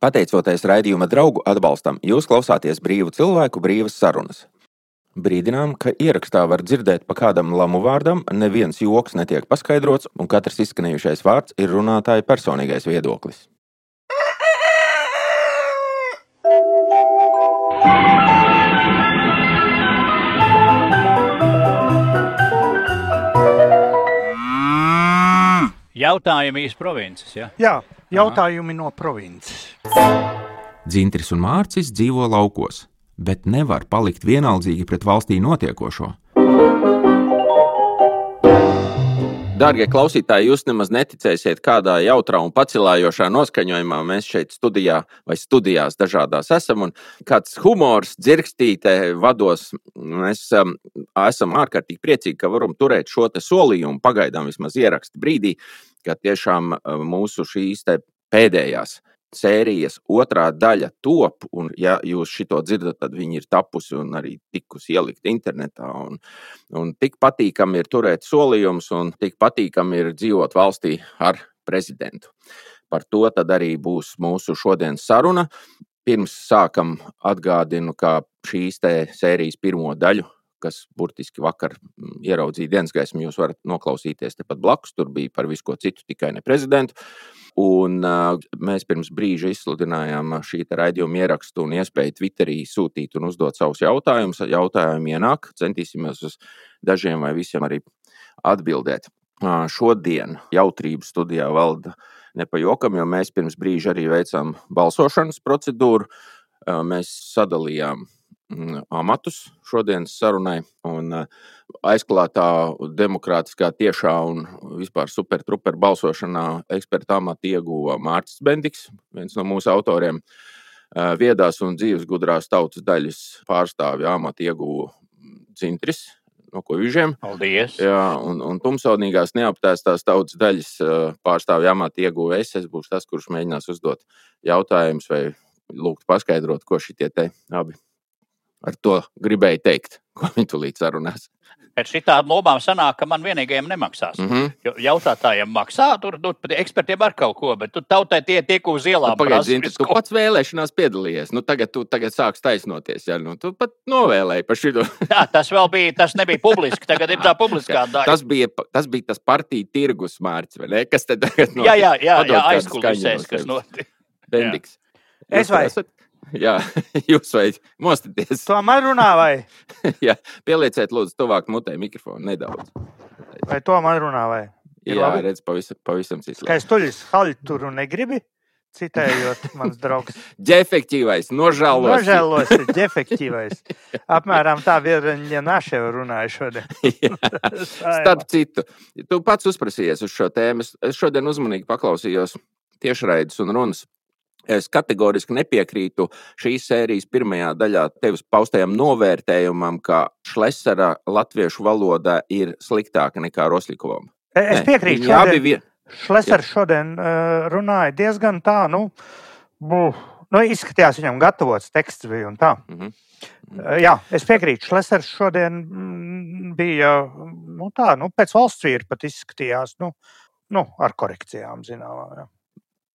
Pateicoties raidījuma draugu atbalstam, jūs klausāties brīvu cilvēku brīvas sarunas. Brīdinām, ka ierakstā var dzirdēt pa kādam lamu vārdam, neviens joks netiek paskaidrots, un katrs izskanējušais vārds ir runātāja personīgais viedoklis. Jautājumi iz provinces. Ja? Jā, jautājumi no provinces. Dzintris un Mārcis dzīvo laukos, bet nevar palikt vienaldzīgi pret valstī notiekošo. Darbie klausītāji, jūs nemaz neticēsiet, kādā jautrā un pacilājošā noskaņojumā mēs šeit studijā vai studijās dažādās esam. Un kāds humors, dzirkstīte vados. Mēs um, esam ārkārtīgi priecīgi, ka varam turēt šo solījumu, pagaidām vismaz ierakstu brīdī, ka tiešām uh, mūsu šīs pēdējās sērijas otrā daļa top, un, ja jūs šo dzirdat, tad viņi ir tapusi un arī tikusi ielikt internetā. Un, un tik patīkami ir turēt solījumus, un tik patīkami ir dzīvot valstī ar prezidentu. Par to arī būs mūsu šodienas saruna. Pirms sākam atgādinu, ka šīs sērijas pirmo daļu kas burtiski vakar mm, ieraudzīja dienas gaismu, jūs varat noklausīties tepat blakus. Tur bija par visu ko citu, tikai ne prezidentu. Un, uh, mēs pirms brīža izsludinājām šī raidījuma ierakstu un iespēju Twitterī sūtīt un uzdot savus jautājumus. Jautājumi ienāk, centīsimies uz dažiem vai visiem arī atbildēt. Uh, šodien jautrību studijā valda nepajokam, jo mēs pirms brīža arī veicām balsošanas procedūru. Uh, mēs sadalījām amatus šodienas sarunai. Un eh, aizklātā, demokrātiskā, tiešā un vispār supertruper balsošanā eksperta amatu ieguva Mārcis Bendiks, viens no mūsu autoriem. Eh, viedās un dzīves gudrās tautas daļas pārstāvja amatu ieguva Cintris, no ko viņiem. Paldies! Jā, un, un tumsaudīgās neaptēstās tautas daļas eh, pārstāvja amatu ieguva es. Es būšu tas, kurš mēģinās uzdot jautājumus vai lūgt paskaidrot, ko šitie te abi Ar to gribēju teikt, ko viņi tulīt sarunās. Pēc šitām lomām sanāk, ka man vienīgajam nemaksās. Mm -hmm. Jo jautājumiem maksā, tur nu, ekspertiem ar kaut ko, bet tu tautai tie tiek uz ielām. Nu, Pagaidiet, tu pats vēlēšanās piedalījies. Nu, tagad tu tagad sāks taisnoties. Ja? Nu, tu pat novēlēji par šo. Jā, tas vēl bija, tas nebija publiski. Tagad ir tā publiskā daļa. tas, bija, tas bija tas partiju tirgus mārts, vai ne? Kas tad tagad notiek? Jā, jā, jā, jā aizkulisēs, kas notiek. Bendiks. Es vai? Esat? Jā, jūs vajag mostieties. Tomēr runā, vai? Jā, pielieciet, lūdzu, tuvāk mutē mikrofonu nedaudz. Vai tomēr runā, vai? Ir Jā, labi? redz, pavisam, pavisam cits. Kā es tuļus haļu tur un negribi? Citējot, mans draugs. Ģefektīvais, nožēlos. Nožēlos, ģefektīvais. Apmēram tā bija Naševa runāja šodien. Starp citu, tu pats uzprasījies uz šo tēmu. Es šodien uzmanīgi paklausījos tiešraidus un runas Es kategoriski nepiekrītu šīs sērijas pirmajā daļā tevis paustajam novērtējumam, ka Šlesera latviešu valoda ir sliktāka nekā Roslikovam. E, es piekrītu. Viņi abi vien... Šlesers šodien uh, runāja diezgan tā, nu, buh, nu, izskatījās viņam gatavots teksts bija un tā. Mm -hmm. Jā, es piekrītu. Šlesers šodien mm, bija nu, tā, nu, pēc valsts vīra pat izskatījās, nu, nu ar korekcijām zināmām.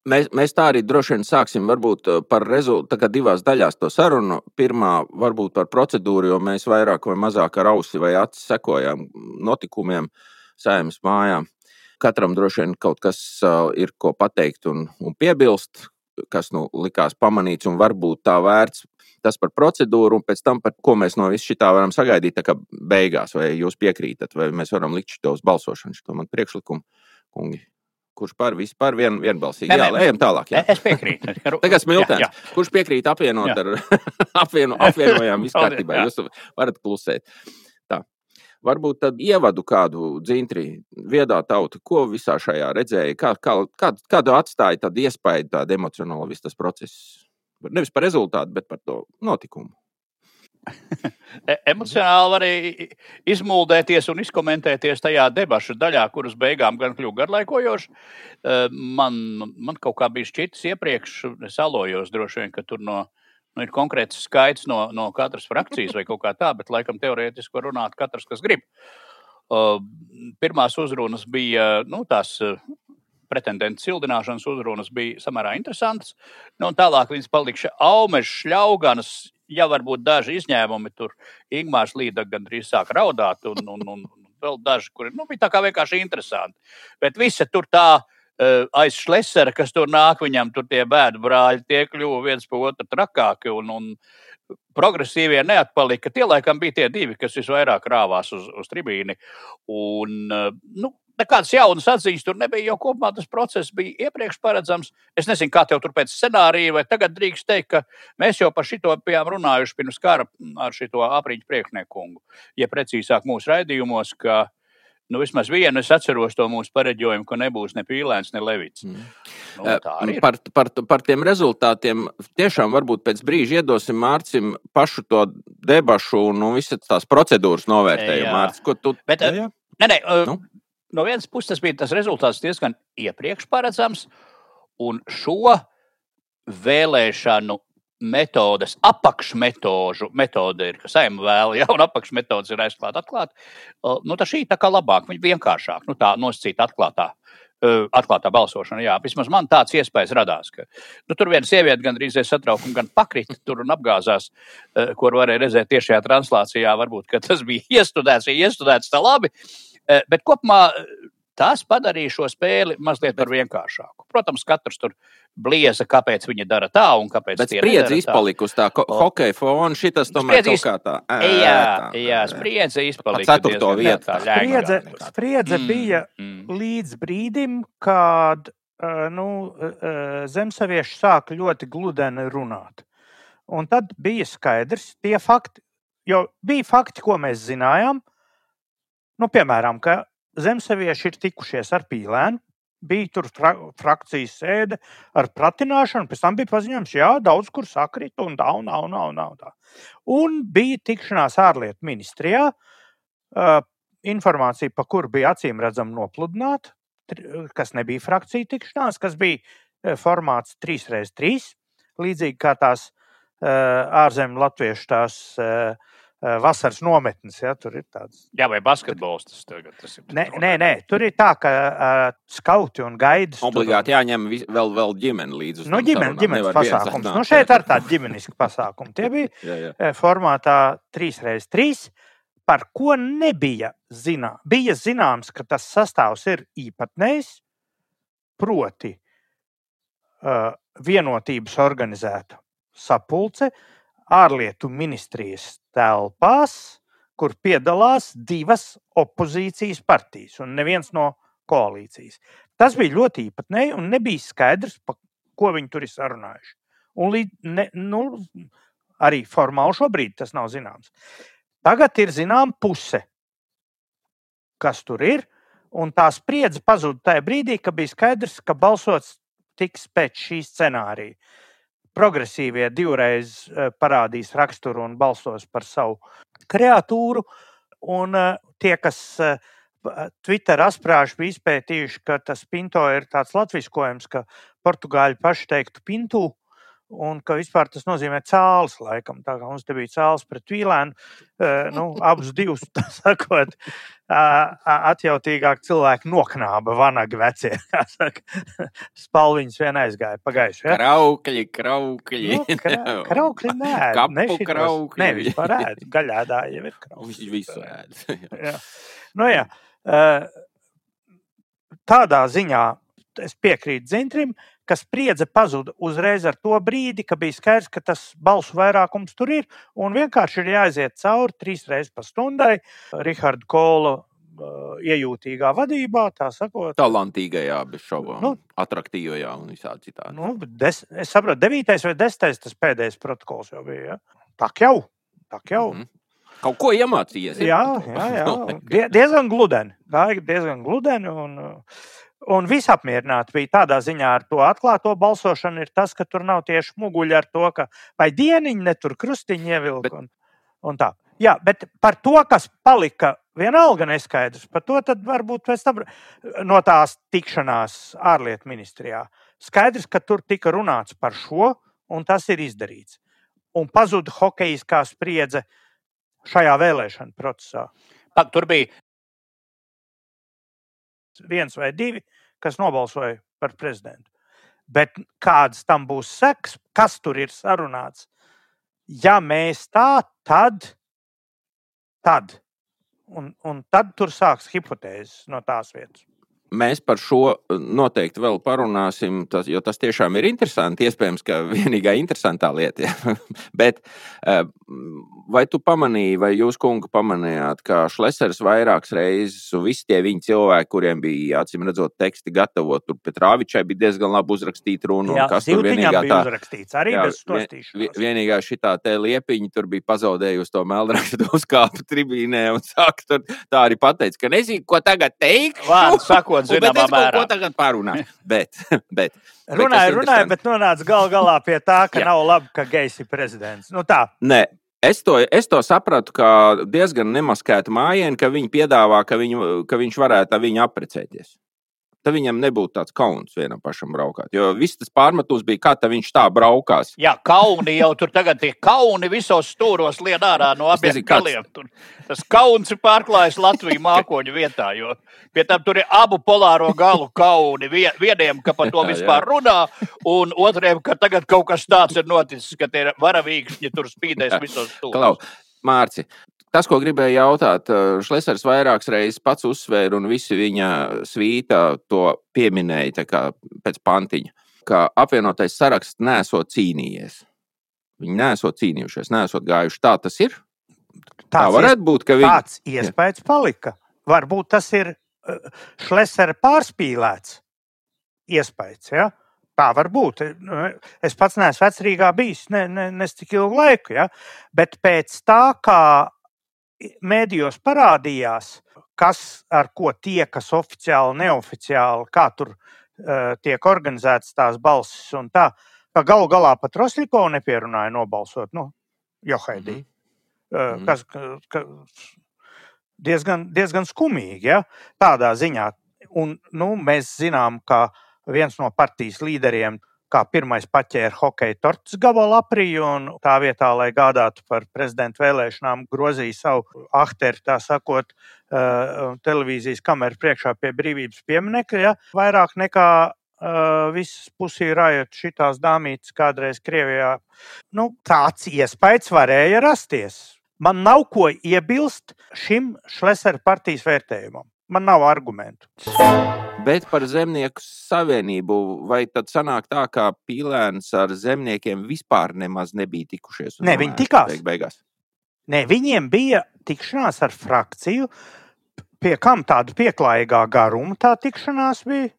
Mēs, mēs tā arī droši vien sāksim eh, par rezultātu, divās daļās to sarunu. Pirmā varbūt par procedūru, jo mēs vairāk vai mazāk ar ausi vai aci sekojām notikumiem saimnes mājā. Katram droši vien kaut kas uh, ir ko pateikt un, un piebilst, kas nu likās pamanīts un varbūt tā vērts. Tas par procedūru, un pēc tam par ko mēs no visu šī varam sagaidīt, kā beigās, vai jūs piekrītat, vai mēs varam likt šo uz balsošanu, šo man priekšlikumu, kungi. Kurš par vispār vien, vienbalsīgi? Nē, jā, nē, ejam tālāk. Jā. Es piekrītu. Tagad smiltens. Kurš piekrīt apvienot jā. ar apvieno, apvienojām visu kārtībā? Jūs varat klusēt. Tā. Varbūt tad ievadu kādu dzintri, viedā tautu, ko visā šajā redzēja, kā, kā, kā, kādu atstāja tādu iespēju, tādu emocionālu visu tas process. Nevis par rezultātu, bet par to notikumu. E, emocionāli arī izmuldēties un izkomentēties tajā debašu daļā, kuras beigām gan kļuva garlaikojoši. E, man, man kaut kā bija šķitis iepriekš, es alojos droši vien, ka tur no, nu, ir konkrēts skaits no, no katras frakcijas vai kaut kā tā, bet laikam teorētiski var runāt katrs, kas grib. Pirmās uzrunas bija nu, tās pretendentu sildināšanas uzrunas bija samērā interesantas. Nu, tālāk viņas palika aumežs, šļauganas, ja varbūt daži izņēmumi tur Ingūns Līta gandrīz sāk raudāt, un, un, un vēl daži, kuri nu, bija tā kā vienkārši interesanti. Bet visi tur tā uh, aiz šlesera, kas tur nāk, viņam tur tie bēdu brāļi, tie kļuva viens pa otru trakāki. Un, un, progresīvie neatpalika. Tie laikam bija tie divi, kas visvairāk rāvās uz, uz tribīni. Un, eh, nu, nekādas jaunas atziņas tur nebija, jo kopumā tas process bija iepriekš paredzams. Es nezinu, kā tev tur pēc scenārija, vai tagad drīkst teikt, ka mēs jau par šito bijām runājuši pirms kara ar šo apriņķu priekšnieku. Ja precīzāk mūsu raidījumos, ka Nu, vismaz vienu es atceros to mūsu pareģojumu, ka nebūs ne pīlēns, ne levits. Mm. Nu, par, par, par tiem rezultātiem tiešām varbūt pēc brīža iedosim Mārcim pašu to debašu un nu, visas tās procedūras novērtējumu. Mārcis, ko tu? Bet, jā, jā. Nē, nē, nu? No vienas puses tas bija tas rezultāts diezgan iepriekš paredzams, un šo vēlēšanu metodes, apakšmetožu metode ir, ka saima vēl, ja, un apakšmetodas ir aizklāta, atklāta. Nu, tā šī tā kā labāk, viņa vienkāršāk, nu, tā nosacīta atklātā. Atklātā balsošana, jā, vismaz man tāds iespējas radās, ka nu, tur viena sieviete gandrīz satraukuma, gan pakrita tur un apgāzās, ko varēja redzēt tiešajā translācijā. Varbūt tas bija iestudēts, ja iestudēts tā labi, bet kopumā tas padarīja šo spēli mazliet par vienkāršāku. Protams, katrs tur blieza, kāpēc viņi dara tā un kāpēc tā. Spriedzi izpalika uz tā ho hokeja fona, šitas tomēr spriedzi, kaut kā tā. Ē, jā, tā, jā, spriedzi izpalika. Ceturto vietu. Spriedze, spriedze mm, bija mm. līdz brīdim, kad nu, zemsavieši sāka ļoti gludeni runāt. Un tad bija skaidrs, tie fakti, jo bija fakti, ko mēs zinājām. Nu, piemēram, ka zemsavieši ir tikušies ar pīlēnu, bija tur fra frakcijas sēde ar pratināšanu, pēc tam bija paziņojums, jā, daudz kur sakrit un tā un tā un tā. Un, tā, un, bija tikšanās ārlietu ministrijā, uh, informācija, pa kuru bija acīm redzama nopludināta, kas nebija frakcija tikšanās, kas bija formāts 3x3, līdzīgi kā tās uh, ārzemju latviešu tās uh, vasaras nometnes. Ja, tur ir tāds. Jā, vai basketbols tas tagad tas ir? Nē, nē, nē, tur ir tā, ka uh, skauti un gaidas. Obligāti tur... jāņem vis, vēl, vēl ģimene līdzi. Nu, ģimene, ģimenes pasākums. Nu, šeit ar tādu ģimenisku pasākumu. Tie bija jā, jā. Eh, formātā 3x3, par ko nebija zināms. Bija zināms, ka tas sastāvs ir īpatnējs, proti uh, vienotības organizēta sapulce, ārlietu ministrijas telpās, kur piedalās divas opozīcijas partijas un neviens no koalīcijas. Tas bija ļoti īpatnēji un nebija skaidrs, pa ko viņi tur ir sarunājuši. Un līdz, ne, nu, arī formāli šobrīd tas nav zināms. Tagad ir zināma puse, kas tur ir, un tā spriedze pazuda tajā brīdī, kad bija skaidrs, ka balsots tiks pēc šī scenārija progresīvie divreiz eh, parādīs raksturu un balsos par savu kreatūru. Un eh, tie, kas eh, Twitter asprāši bija izpētījuši, ka tas pinto ir tāds latviskojums, ka portugāļi paši teiktu pintu, un ka vispār tas nozīmē cēlus, laikam. Tā kā mums te bija cēlus pret vīlēnu, nu, abus divus, tā sakot, atjautīgāk cilvēki noknāba vanagi vecie. Spalviņas vien aizgāja pagājuši. Ja? Kraukļi, kraukļi. Nu, kra, kraukļi nē, ne šitos, kraukļi. Nē, vispār ēd. Gaļādā jau ir kraukļi. Visu ēd. jā. Nu, jā. Tādā ziņā es piekrītu Zintrim, ka spriedze pazuda uzreiz ar to brīdi, kad bija skaidrs, ka tas balsu vairākums tur ir. Un vienkārši ir jāiziet cauri trīs reizes pa stundai Riharda Kola uh, iejūtīgā vadībā, tā sakot. Talantīgajā, bez šaubām. Nu, Atraktīvajā un visādi citādi. Nu, des, es saprotu, devītais vai desmitais tas pēdējais protokols jau bija. Ja? Tā jau, tā jau. Mm -hmm. Kaut ko iemācījies. Jā, jā, jā. Die, diezgan gludeni. Gāja diezgan gludeni. Un, Un visapmierināti bija tādā ziņā ar to atklāto balsošanu, ir tas, ka tur nav tieši muguļi ar to, ka vai dieniņi ne tur krustiņi ievilka. Bet... Un, un tā. Jā, bet par to, kas palika vienalga neskaidrs, par to varbūt pēc tam no tās tikšanās ārlietu ministrijā. Skaidrs, ka tur tika runāts par šo, un tas ir izdarīts. Un pazuda hokeja spriedze šajā vēlēšana procesā. Tur bija viens vai divi, kas nobalsoja par prezidentu. Bet kādas tam būs sekas, kas tur ir sarunāts? Ja mēs tā, tad, tad. Un, un tad tur sāks hipotēzes no tās vietas. Mēs par šo eh, noteikti vēl parunāsim, tas, jo tas tiešām ir interesanti. Iespējams, ka vienīgā interesantā lieta. Ja? Bet eh, vai tu pamanīji, vai jūs, kungu, pamanījāt, ka Šlesers vairākas reizes, un visi tie viņa cilvēki, kuriem bija acīm redzot teksti gatavot, tur Petrāvičai bija diezgan labi uzrakstīta runa. Jā, kas tur vienīgā tā uzrakstīts, arī jā, bez stostīšanas. Vienīgā šitā te liepiņa tur bija pazaudējusi to meldrakstu uzkāpu tribīnē un saka, tur tā arī pateica, ka nezinu, ko tagad teikt. Vārdu sakot, zināmā mērā. Ko tagad parunāt? bet, bet. Runāju, runāju, bet nonāca gal galā pie tā, ka nav labi, ka Gejs ir prezidents. Nu tā. Nē, Es to, es to sapratu, kā diezgan nemaskētu mājiņu, ka viņi piedāvā, ka, viņu, ka viņš varētu ar viņu apprecēties tad viņam nebūtu tāds kauns vienam pašam braukāt. Jo viss tas pārmetums bija, kā viņš tā braukās. Jā, kauni jau tur tagad ir kauni visos stūros lien ārā no abiem galiem. Tur, tas kauns ir pārklājis Latviju mākoņu vietā, jo pie tam tur ir abu polāro galu kauni. Vieniem, ka par to vispār runā, un otriem, ka tagad kaut kas tāds ir noticis, ka tie varavīkšņi tur spīdēs visos stūros. Mārci, Tas, ko gribēju jautāt, eh, Šlesers vairākas reizes pats uzsvēra, un visi viņa svīta to pieminēja pēc pantiņa, ka apvienotais saraksts nesot cīnījies. Viņi nesot cīnījušies, nesot gājuši. Tā tas ir. Tāds Tā varētu būt, ka viņi... tāds iespējas palika. Varbūt tas ir eh, Šlesera pārspīlēts iespējas. Ja? Tā var būt. Es pats neesmu vecrīgā bijis ne, ne, ne tik ilgu laiku, ja? bet pēc tā, kā mēdījos parādījās, kas ar ko tiekas oficiāli, neoficiāli, kā tur uh, tiek organizētas tās balsis tā, ka galu galā pat Rosļiko nepierunāja nobalsot, nu, Johaidī. Mm -hmm. uh, kas, ka, diezgan, diezgan skumīgi, ja, tādā ziņā. Un, nu, mēs zinām, ka viens no partijas līderiem kā pirmais paķēra hokeja tortes gabalu aprīju un tā vietā, lai gādātu par prezidenta vēlēšanām, grozīja savu ahteri, tā sakot, uh, televīzijas kameru priekšā pie brīvības pieminekļa, ja, vairāk nekā uh, visas pusī rājot šitās dāmītes kādreiz Krievijā. Nu, tāds iespējas varēja rasties. Man nav ko iebilst šim Šlesera partijas vērtējumam. Man nav argumentu. Bet par zemnieku savienību, vai tad sanāk tā, ka pīlēns ar zemniekiem vispār nemaz nebija tikušies? Nē, viņi tikās. Beig beigās. Nē, viņiem bija tikšanās ar frakciju, pie kam tāda pieklājīgā garuma tā tikšanās bija.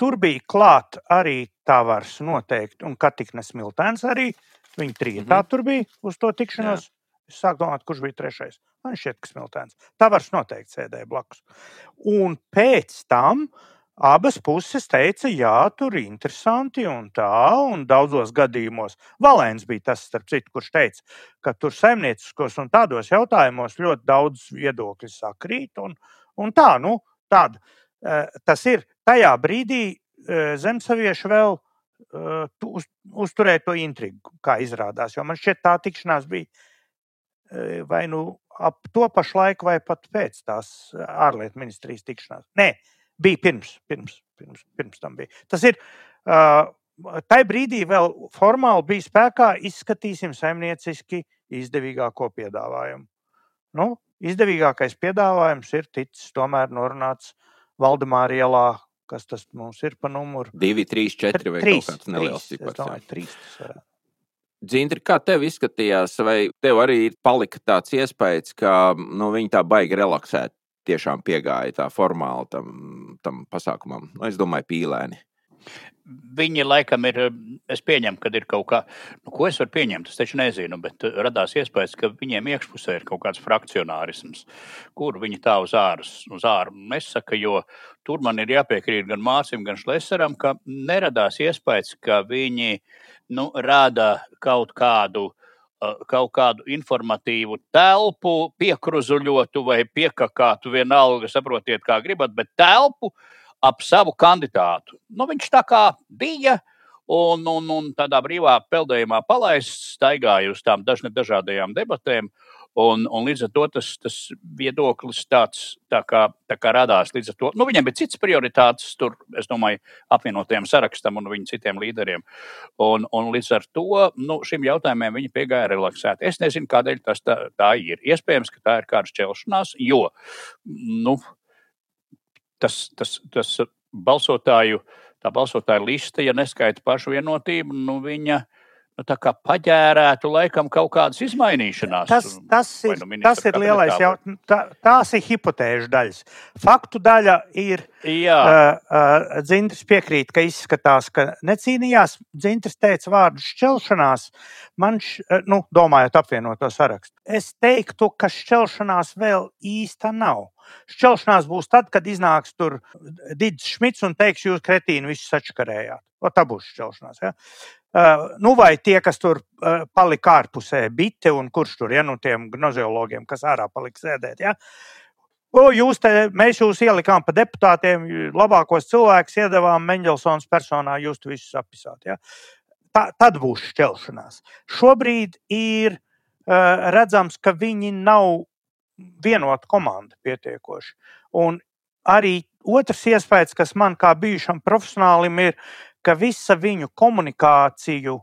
Tur bija klāt arī Tavars noteikti, un Katiknes Miltēns arī. Viņi trijotā mm -hmm. tur bija uz to tikšanos. Jā. Es sāku domāt, kurš bija trešais. Man šķiet, ka smiltēns. Tā var noteikti sēdēja blakus. Un pēc tam abas puses teica, jā, tur ir interesanti un tā, un daudzos gadījumos. Valēns bija tas, starp citu, kurš teica, ka tur saimnieciskos un tādos jautājumos ļoti daudz viedokļu sakrīt. Un, un tā, nu, tāda, e, tas ir tajā brīdī e, zemsavieši vēl e, uz, uzturēja to intrigu, kā izrādās. Jo man šķiet, tā tikšanās bija vai nu ap to pašu laiku, vai pat pēc tās ārlietu ministrijas tikšanās. Nē, bija pirms, pirms, pirms, pirms tam bija. Tas ir. Uh, Tai brīdī vēl formāli bija spēkā, izskatīsim saimnieciski izdevīgāko piedāvājumu. Nu, izdevīgākais piedāvājums ir ticis tomēr norunāts Valdemāra ielā, kas tas mums ir pa numuru? 2, 3, 4 vai 3, kaut kāds neliels cipars. Es domāju, 3 tas varētu. Dzintri, kā tev izskatījās, vai tev arī palika tāds iespējas, ka nu, viņi tā baigi relaksēt, tiešām piegāja tā formāli tam, tam pasākumam? Nu, es domāju, pīlēni. Viņi laikam ir, es pieņemu, ka ir kaut kā, nu, ko es varu pieņemt, es taču nezinu, bet radās iespējas, ka viņiem iekšpusē ir kaut kāds frakcionārisms, kur viņi tā uz ārus, uz āru nesaka, jo tur man ir jāpiekrīt gan Mācim, gan Šlesaram, ka neradās iespējas, ka viņi nu, rada kaut kādu kaut kādu informatīvu telpu, piekruzuļotu vai piekakātu, vienalga, saprotiet, kā gribat, bet telpu, uh, ap savu kandidātu. Nu, viņš tā kā bija. Un, un, un tādā brīvā peldējumā palaists, staigāja uz tām dažādajām debatēm. Un, un līdz ar to tas, tas viedoklis tāds tā kā, tā kā radās. To, nu, viņiem bija citas prioritātes, tur, es domāju, apvienotajam sarakstam un viņu citiem līderiem. Un, un līdz ar to nu, šim jautājumiem viņi piegāja relaksēti. Es nezinu, kādēļ tas tā, tā ir. Iespējams, ka tā ir kāda šķelšanās, jo nu, tas, tas, tas balsotāju, tā balsotāju liste, ja neskaita pašu vienotību, nu, viņa ir nu, paģērētu laikam kaut kādas izmainīšanās. Tas, tas ir, nu tas ir lielais jautājums. Tā, tās ir hipotēžu daļas. Faktu daļa ir. Jā. Uh, uh, Dzintris piekrīt, ka izskatās, ka necīnījās. Dzintris teica vārdu šķelšanās. Man, š, nu, domājot apvienoto sarakstu, es teiktu, ka šķelšanās vēl īsta nav. Šķelšanās būs tad, kad iznāks tur Digis Šmits un teiks, jūs kretīni visu sačakarējāt. O, tā būs šķelšanās. Ja? Uh, nu, vai tie, kas tur uh, palika ārpusē, bite un kurš tur, ja nu tiem gnozeologiem, kas ārā palika sēdēt. Ja? O, jūs te, mēs jūs ielikām pa deputātiem, labākos cilvēkus iedavām Mendelsons personā, jūs to visu sapisāt. Ja? Tā, tad būs šķelšanās. Šobrīd ir uh, redzams, ka viņi nav vienota komanda pietiekoši. Un arī otrs iespējas, kas man kā bijušam profesionālim ir, ka visa viņu komunikāciju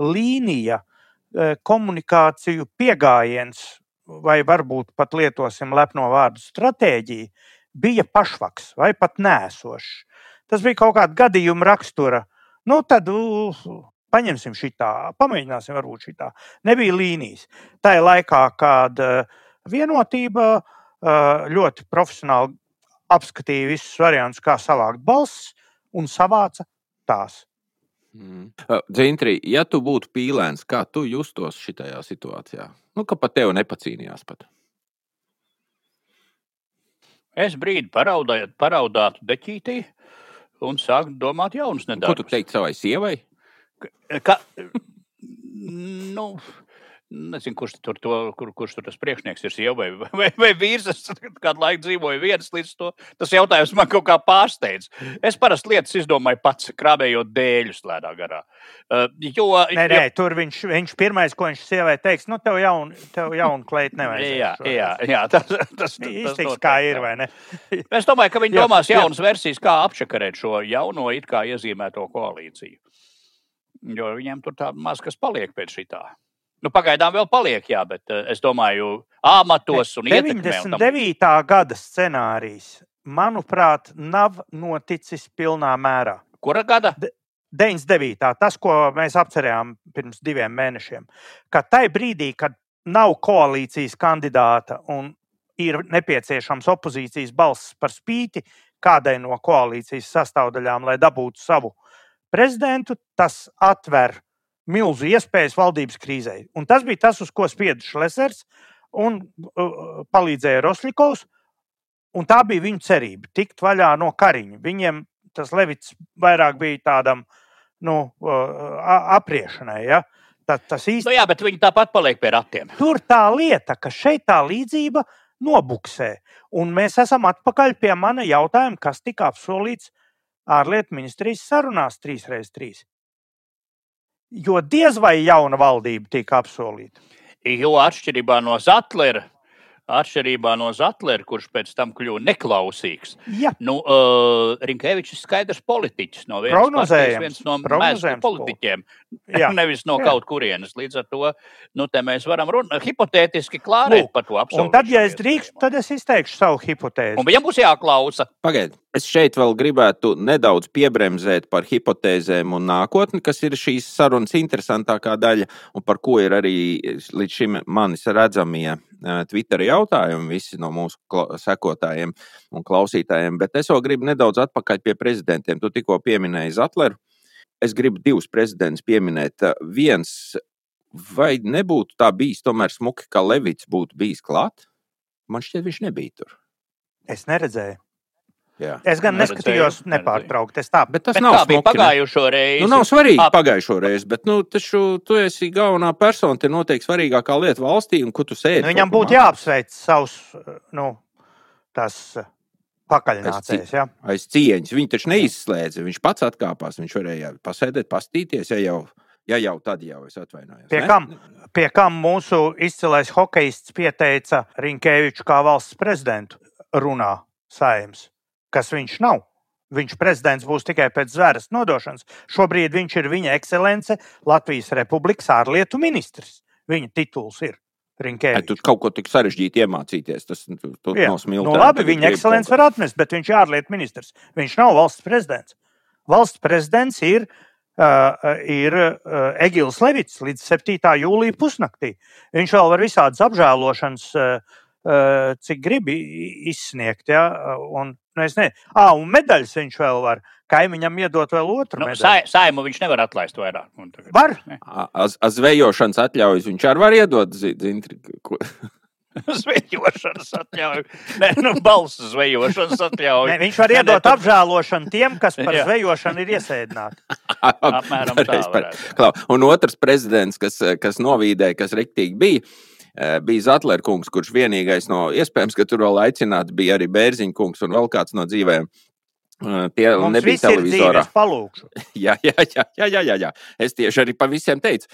līnija, e, komunikāciju pieejams, vai varbūt pat lietosim lepno vārdu stratēģija, bija pašvaks vai pat nēsošs. Tas bija kaut kāda gadījuma rakstura. Nu, tad uh, paņemsim šitā, pamēģināsim, varbūt šitā. Nebija līnijas. Tā ir laikā, kad vienotība ļoti profesionāli apskatīja visus variantus, kā savākt balsis un savāca tās. Mm. Dzintri, ja tu būtu pīlēns, kā tu justos šajā situācijā? Nu, ka pat tevi nepacīnījās pat. Es brīdi paraudāju, paraudātu deķītī un sāku domāt jaunus nedarbus. Ko tu teiktu savai sievai? Ka, ka, nu, Nezinu, kurš tur, to, kur, kurš tur tas priekšnieks ir, sieva vai, vai, vai vīrs. Es kādu laiku dzīvoju viens līdz to. Tas jautājums man kaut kā pārsteidz. Es parasti lietas izdomāju pats, krāpējot dēļus lēnā garā. Uh, jo, nē, nē, jo... tur viņš, viņš pirmais, ko viņš sievai teiks, nu, tev jaunu, tev jaunu kleitu nevajag. jā, jā, jā, tas, tas, tas iztiks kā ir, vai ne? es domāju, ka viņi domās jaunas versijas, kā apšakarēt šo jauno it kā iezīmēto koalīciju. Jo viņiem tur tā maz kas paliek pēc šitā. Nu, pagaidām vēl paliek, jā, bet uh, es domāju, amatos un 99. Ietekmē, gada scenārijs, manuprāt, nav noticis pilnā mērā. Kura gada? De 99. Tas, ko mēs apcerējām pirms diviem mēnešiem, ka tajā brīdī, kad nav koalīcijas kandidāta un ir nepieciešams opozīcijas balss par spīti kādai no koalīcijas sastāvdaļām, lai dabūtu savu prezidentu, tas atver milzu iespējas valdības krīzē. Un tas bija tas, uz ko spieda Šlesers un uh, palīdzēja Rosļikovs. Un tā bija viņa cerība tikt vaļā no kariņa. Viņiem tas Levits vairāk bija tādam nu, uh, apriešanai. Ja? Tā, tas īsti... nu jā, bet viņi tāpat paliek pie ratiem. Tur tā lieta, ka šeit tā līdzība nobuksē. Un mēs esam atpakaļ pie mana jautājuma, kas tika apsolīts ārlietu ministrijas sarunās 3x3 jo diez vai jauna valdība tika apsolīta. Jo atšķirībā no Zatlera, atšķirībā no Zatlera, kurš pēc tam kļuva neklausīgs. Ja. Nu, uh, Rinkēvičs ir skaidrs politiķis no vienas puses, viens no mēslu politiķiem, Jā. nevis no Jā. kaut kurienes. Līdz ar to nu, mēs varam runāt hipotētiski klārēt Lūk. par to apsolījumu. Tad, ja es drīkstu, tad es izteikšu savu hipotēzi. Un viņam būs jāklausa. Pagaidiet. Es šeit vēl gribētu nedaudz piebremzēt par hipotēzēm un nākotni, kas ir šīs sarunas interesantākā daļa, un par ko ir arī līdz šim manis redzamie eh, Twitter jautājumi, visi no mūsu sekotājiem un klausītājiem. Bet es vēl gribu nedaudz atpakaļ pie prezidentiem. Tu tikko pieminēji Zatleru. Es gribu divus prezidentus pieminēt. Viens, vai nebūtu tā bijis tomēr smuki, ka Levits būtu bijis klāt? Man šķiet, viņš nebija tur. Es neredzēju. Jā. Es gan neskatījos nepārtraukti. Tā, bet tas bet nav smuki, pagājušo reizi. Nu, nav svarīgi Ap... pagājušo reizi, bet nu, taču, tu esi galvenā persona. Te noteikti svarīgākā lieta valstī, un kur tu sēdi. Nu, viņam būtu jāapsveic savus nu, tās pakaļnācējs. Ja? Aiz cieņas. Viņš taču neizslēdza. Viņš pats atkāpās. Viņš varēja pasēdēt, pastīties, ja jau, Ja jau tad jau es atvainojos. Pie kam, pie kam mūsu izcilais hokejists pieteica Rinkēviču kā valsts prezidentu runā saimnes, kas viņš nav. Viņš prezidents būs tikai pēc zvēras nodošanas. Šobrīd viņš ir viņa ekscelence Latvijas Republikas ārlietu ministrs. Viņa tituls ir. Rinkēvičs. Tu kaut ko tik sarežģītu iemācīties. Tas tu, tu Jā. nav smilts. Nu, labi, viņa ekscelence var atmest, bet viņš ir ārlietu ministrs. Viņš nav valsts prezidents. Valsts prezidents ir, uh, ir uh, Egils Levits līdz 7. jūlijā pusnaktī. Viņš vēl var visādas apžēlošanas, uh, uh, cik grib i- izsniegt. Ja? Un, es nezinu, ah, un medaļas viņš vēl var. Kaimiņam iedot vēl otru Nu, sai, saimu viņš nevar atlaist vairāk. Un tagad- Var. Az, az zvejošanas atļaujas viņš arī var iedot. zi- Zintri, ko- Zvejošanas atļauju. Nē, nu, balss zvejošanas atļauju. Ne, viņš var Nē, nē, iedot tu- apžēlošanu tiem, kas par Jā. zvejošanu ir iesēdināti. Apmēram tā varētu. Klau, Un otrs prezidents, kas, kas novīdēja, kas rektīgi bija. eh, Bija Zetlers kungs, kurš vienīgais no iespējams, ka tur vēl aicināts, bija arī Bērziņa kungs un vēl kāds no dzīvēm. Tie Mums nebija televizorā. Jā, jā, jā, jā, jā, jā. Es tieši arī pa visiem teicu.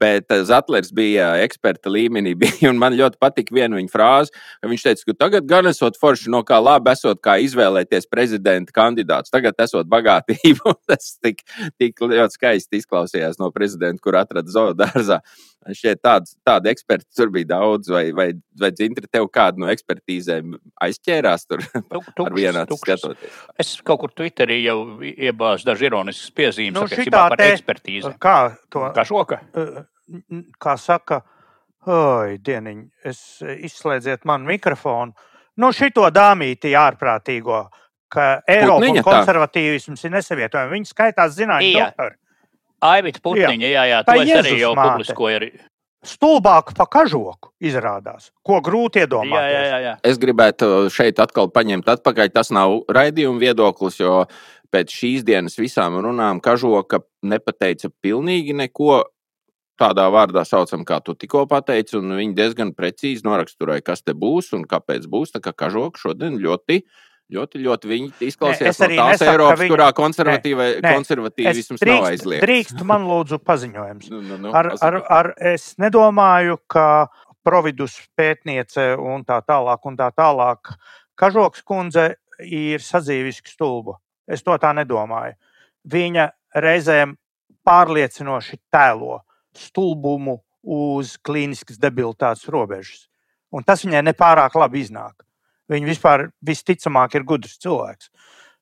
Bet eh, Zetlers bija eksperta līmenī, bija, un man ļoti patika viena viņa frāze. ka Viņš teica, ka tagad gan esot forši, no kā labi esot, kā izvēlēties prezidenta kandidātus. Tagad esot bagātību. Tas tik, tik ļoti skaisti izklausījās no prezidenta, kur atrada zoodārzā. Šķiet, tāds, tāda eksperta tur bija daudz, vai, vai, vai dzintri tev kādu no ekspertīzēm aizķērās tur Tuk- ar tukšs, vienā skatoties. Es kaut kur Twitterī jau iebāzu dažas ironiskas piezīmes Nu, šitā par te- ekspertīzi. Kā to Kā šoka? uh, kā saka, oi, dieniņ, es izslēdziet manu mikrofonu. Nu, šito dāmīti ārprātīgo, ka Eiropa un konservatīvisms ir nesavietojami. Viņi skaitās zinātnē, Jā. doktori. Aivita Putniņa, jā, jā, Tā es arī jau publiskoju. Arī. Stulbāk pa kažoku izrādās, ko grūti iedomāties. jā, jā, jā. Es gribētu šeit atkal paņemt atpakaļ. Tas nav raidījuma viedoklis, jo pēc šīs dienas visām runām Kažoka nepateica pilnīgi neko. Tādā vārdā saucam, kā tu tikko pateici, un viņi diezgan precīzi noraksturēja, kas te būs un kāpēc būs. Tā kā Kažoka šodien ļoti, ļoti, ļoti viņi es no tās nesaku, Eiropas, viņi- kurā konservatīvisms nav aizliegts. drīkst man lūdzu paziņojums. Nu, nu, nu, Ar, ar, ar, es nedomāju, ka providus pētniece un tā tālāk, un tā tālāk, Kažoks kundze ir sadzīviski stulba. Es to tā nedomāju. Viņa reizēm pārliecinoši tēlo stulbumu uz klīniskas debilitātes robežas. Un tas viņai nepārāk labi iznāk. Viņa vispār visticamāk ir gudrs cilvēks.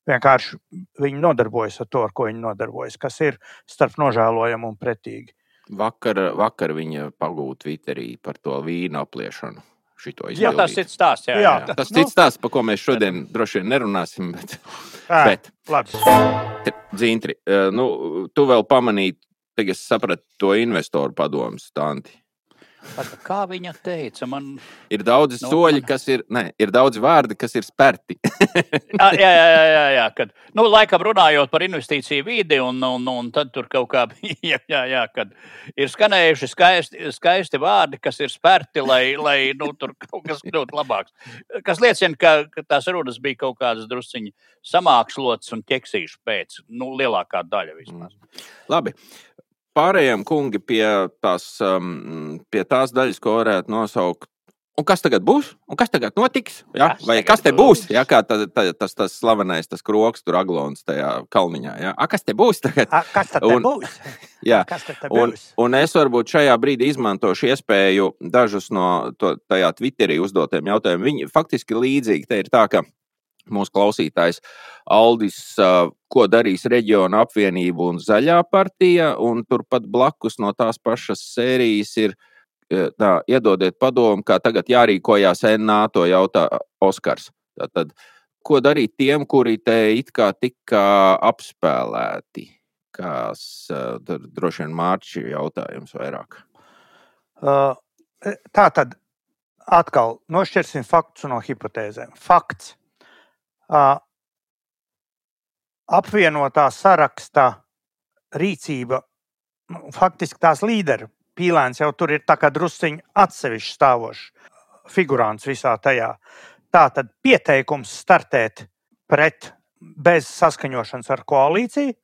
Vienkārši viņi nodarbojas ar to, ar ko viņi nodarbojas, kas ir starp nožēlojamu un pretīgi. Vakar, vakar viņa pagūta Twitterī par to vīnu apliešanu. Šito Jā, tas ir stāsts. Jā, Jā. jā. Tas Nu. cits stāsts, par ko mēs šodien droši vien nerunāsim. Bet, Ā, bet eh, nu, tu vēl pamanīji, ka es sapratu to investoru padomu stāstu. Kā viņa teica, man. Ir daudz Nu, soļi, man- kas ir, ne, ir daudz vārdi, kas ir spērti. Jā, jā, jā, jā, jā kad, nu, laikam runājot par investīciju vidi, un, un, un tad tur kaut kā bija, jā, jā, kad ir skanējuši skaisti, skaisti vārdi, kas ir spērti, lai, lai nu, tur kaut kas kļūtu labāks. Kas liecina, ka, ka tās runas bija kaut kādas drusciņi samākslotas un ķeksīšu pēc, nu, lielākā daļa vismaz. Labi. Pārējām kungi pie tās, um, pie tās daļas, ko varētu nosaukt. Un kas tagad būs? Un kas tagad notiks? Ja? Kas Vai tagad kas te būs? būs? Ja, kā ta, ta, tas, tas slavenais, tas kroks, tur aglons tajā kalniņā. Ja? A, kas te būs tagad? A, Kas tad Un- būs? Jā. Kas tad Un, un es varbūt šajā brīdī izmantošu iespēju dažus no to, tajā Twitterī uzdotiem jautājumiem. Viņi faktiski līdzīgi. Te ir tā, ka mūsu klausītājs Aldis, uh, ko darīs reģiona apvienība un zaļā partija, un turpat blakus no tās pašas sērijas ir. uh, Tā, iedodiet padomu, kā tagad jārīkojās NA, to jautā Oskars. Tātad, ko darīt tiem, kuri te it kā tika apspēlēti? Kas uh, tur droši vien mārķi jautājums vairāk? Uh, Tā tad atkal nošķirsim faktus no hipotēzēm. Fakts. Apvienotā saraksta rīcība, nu, faktiski tās līderu pīlēns jau tur ir drusciņš atsevišķi stāvošs figurants visā tajā. Tā tad pieteikums startēt pret bez saskaņošanas ar koalīciju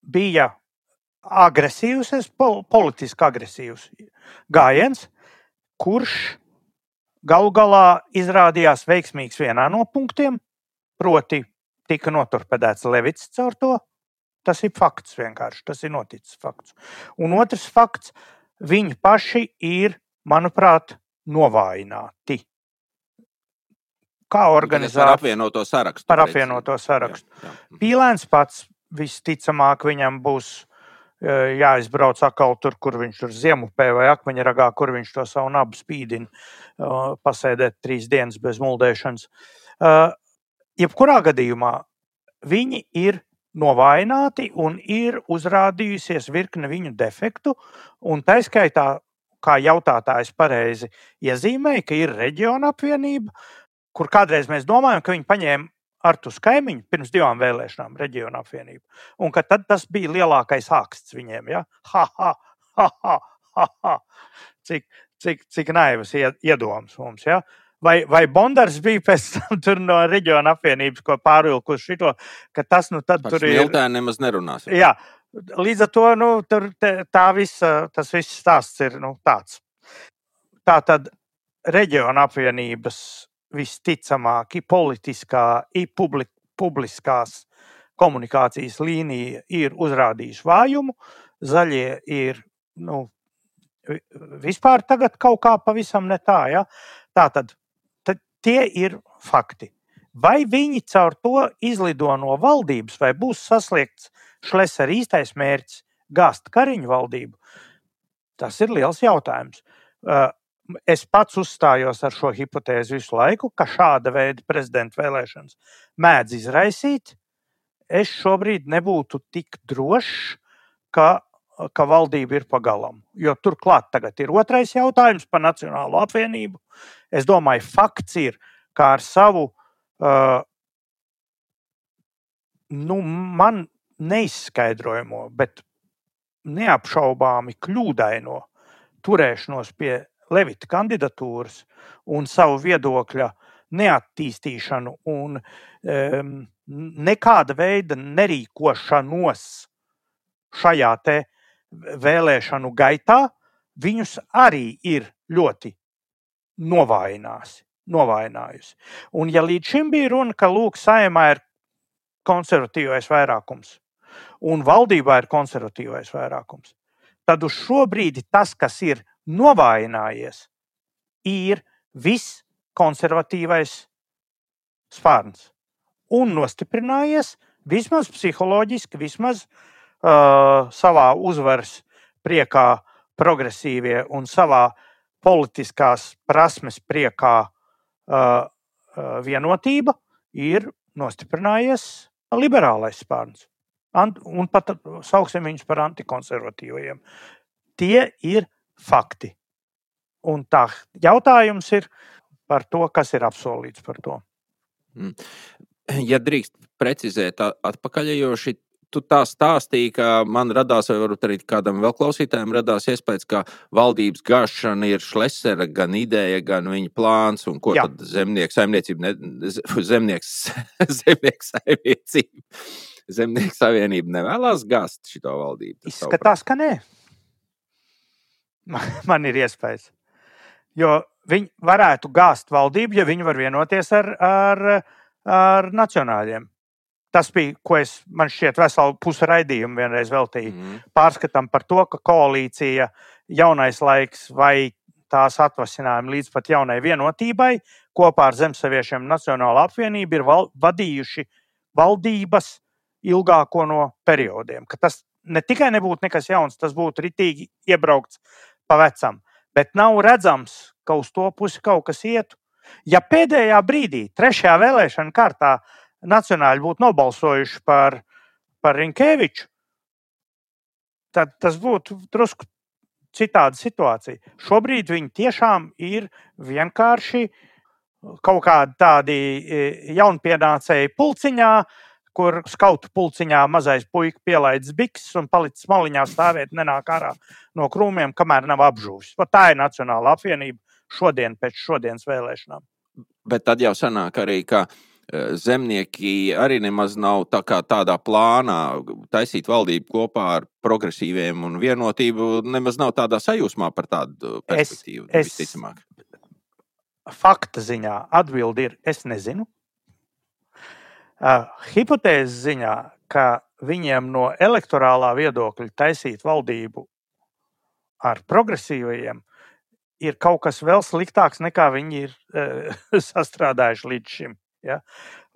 bija agresīvs, pol politiski agresīvs gājiens, kurš galu galā izrādījās veiksmīgs vienā no punktiem, proti, tika noturpedēts Levits caur to. Tas ir fakts vienkārši, tas ir noticis fakts. Un otrs fakts, viņi paši ir, manuprāt, novājināti. Kā organizēt? Par apvienoto sarakstu. Par apvienoto sarakstu. Jā, jā. Pīlēns pats visticamāk viņam būs jāizbrauc atkal tur, kur viņš tur ziemupē vai akmeņragā, kur viņš to savu nabu spīdina, pasēdēt trīs dienas bez muldēšanas. Jebkurā gadījumā viņi ir novājināti un ir uzrādījusies virkne viņu defektu, un tā skaitā, kā jautātājs pareizi iezīmēja, ka ir reģiona apvienība, kur kādreiz mēs domājam, ka viņi paņēma Artus kaimiņu pirms divām vēlēšanām, reģiona apvienību. Un ka tad tas bija lielākais āksts viņiem. Ja? Ha, ha, ha, ha, ha, ha. Cik, cik, cik naivas iedomas mums. Ja? Vai, vai Bondars bija pēc tam no reģiona apvienības, ko pārvilkus šito, ka tas nu tad Par tur ir. Tā nemaz nerunās. Jā, līdz ar to nu, tur, te, tā visa, tas viss stāsts ir nu, tāds. Tā tad reģiona apvienības visticamāk, politiskā, publik, publiskās komunikācijas līnija ir uzrādījusi vājumu, zaļie ir nu, vispār tagad kaut kā pavisam ne tā. Ja? Tā tad tie ir fakti. Vai viņi caur to izlido no valdības, vai būs sasniegts šlēsas īstais mērķis gāzt kariņu valdību? Tas ir liels jautājums es pats uzstājos ar šo hipotēzi visu laiku, ka šāda veida prezidenta vēlēšanas mēdz izraisīt. Es šobrīd nebūtu tik drošs, ka, ka valdība ir pagalam. Jo turklāt tagad ir otrais jautājums par Nacionālo apvienību. Es domāju, fakts ir, ka ar savu uh, nu, man neizskaidrojamo, bet neapšaubāmi kļūdaino turēšanos pie Levita kandidatūras un savu viedokļa neattīstīšanu un um, nekāda veida nerīkošanos šajā vēlēšanu gaitā, viņus arī ir ļoti novājinājusi. novājinājusi. Un, ja līdz šim bija runa, ka Lūk, saimā ir konservatīvais vairākums un valdībā ir konservatīvais vairākums, tad uz šo brīdi tas, kas ir novājinājies, ir viss konservatīvais spārns un nostiprinājies vismaz psiholoģiski, vismaz uh, savā uzvaras priekā progresīvie un savā politiskās prasmes priekā uh, vienotība ir nostiprinājies liberālais spārns. Un pat sauksim viņus par antikonservatīviem. Tie ir fakti. Un tā jautājums ir par to, kas ir apsolīts par to. Mm. Ja drīkst precizēt, atpakaļ, jo šī tu tā stāstīji, ka man radās, vai varbūt arī kādam vēl klausītājam radās iespējas, ka valdības gāšana ir šlesera gan ideja, gan viņa plāns, un ko Jā. tad zemnieks saimniecība, ne, zemnieks, zemnieks saimniecība, zemnieks savienība nevēlas gāzt šito valdību. Izskatās, ka nē. man ir iespējas. Jo viņi varētu gāzt valdību, ja viņi var vienoties ar, ar, ar nacionāļiem. Tas bija, ko es man šķiet, veselu pusi raidījumu vienreiz veltīju. Mm. Pārskatām par to, ka koalīcija, jaunais laiks vai tās atvasinājumi līdz pat jaunai vienotībai kopā ar Zemsaviešiem Nacionālo apvienību ir val, vadījuši valdības ilgāko no periodiem. Ka tas ne tikai nebūtu nekas jauns, tas būtu ritīgi iebraukts pa vecam, bet nav redzams, ka uz to pusi kaut kas ietu. Ja pēdējā brīdī, trešajā vēlēšana kārtā, nacionāļi būtu nobalsojuši par, par Rinkēviču, tad tas būtu drusku citāda situācija. Šobrīd viņi tiešām ir vienkārši kaut kādi tādi e, jaunpienācēji pulciņā, kur skautu pulciņā mazais puika pielaidis bikses un palicis maliņā stāvēt, nenāk ārā no krūmiem, kamēr nav apžūvis. Tā ir Nacionāla apvienība šodien pēc šodienas vēlēšanām. Bet tad jau sanāk arī, ka zemnieki arī nemaz nav tā tādā plānā taisīt valdību kopā ar progresīviem un vienotību. Nemaz nav tādā sajūsmā par tādu perspektīvu. Es, es, visticamāk. fakta ziņā atbildi ir: es nezinu. Uh, hipotēzes ziņā, ka viņiem no elektorālā viedokļa taisīt valdību ar progresīvajiem ir kaut kas vēl sliktāks nekā viņi ir uh, sastrādājuši līdz šim. Ja?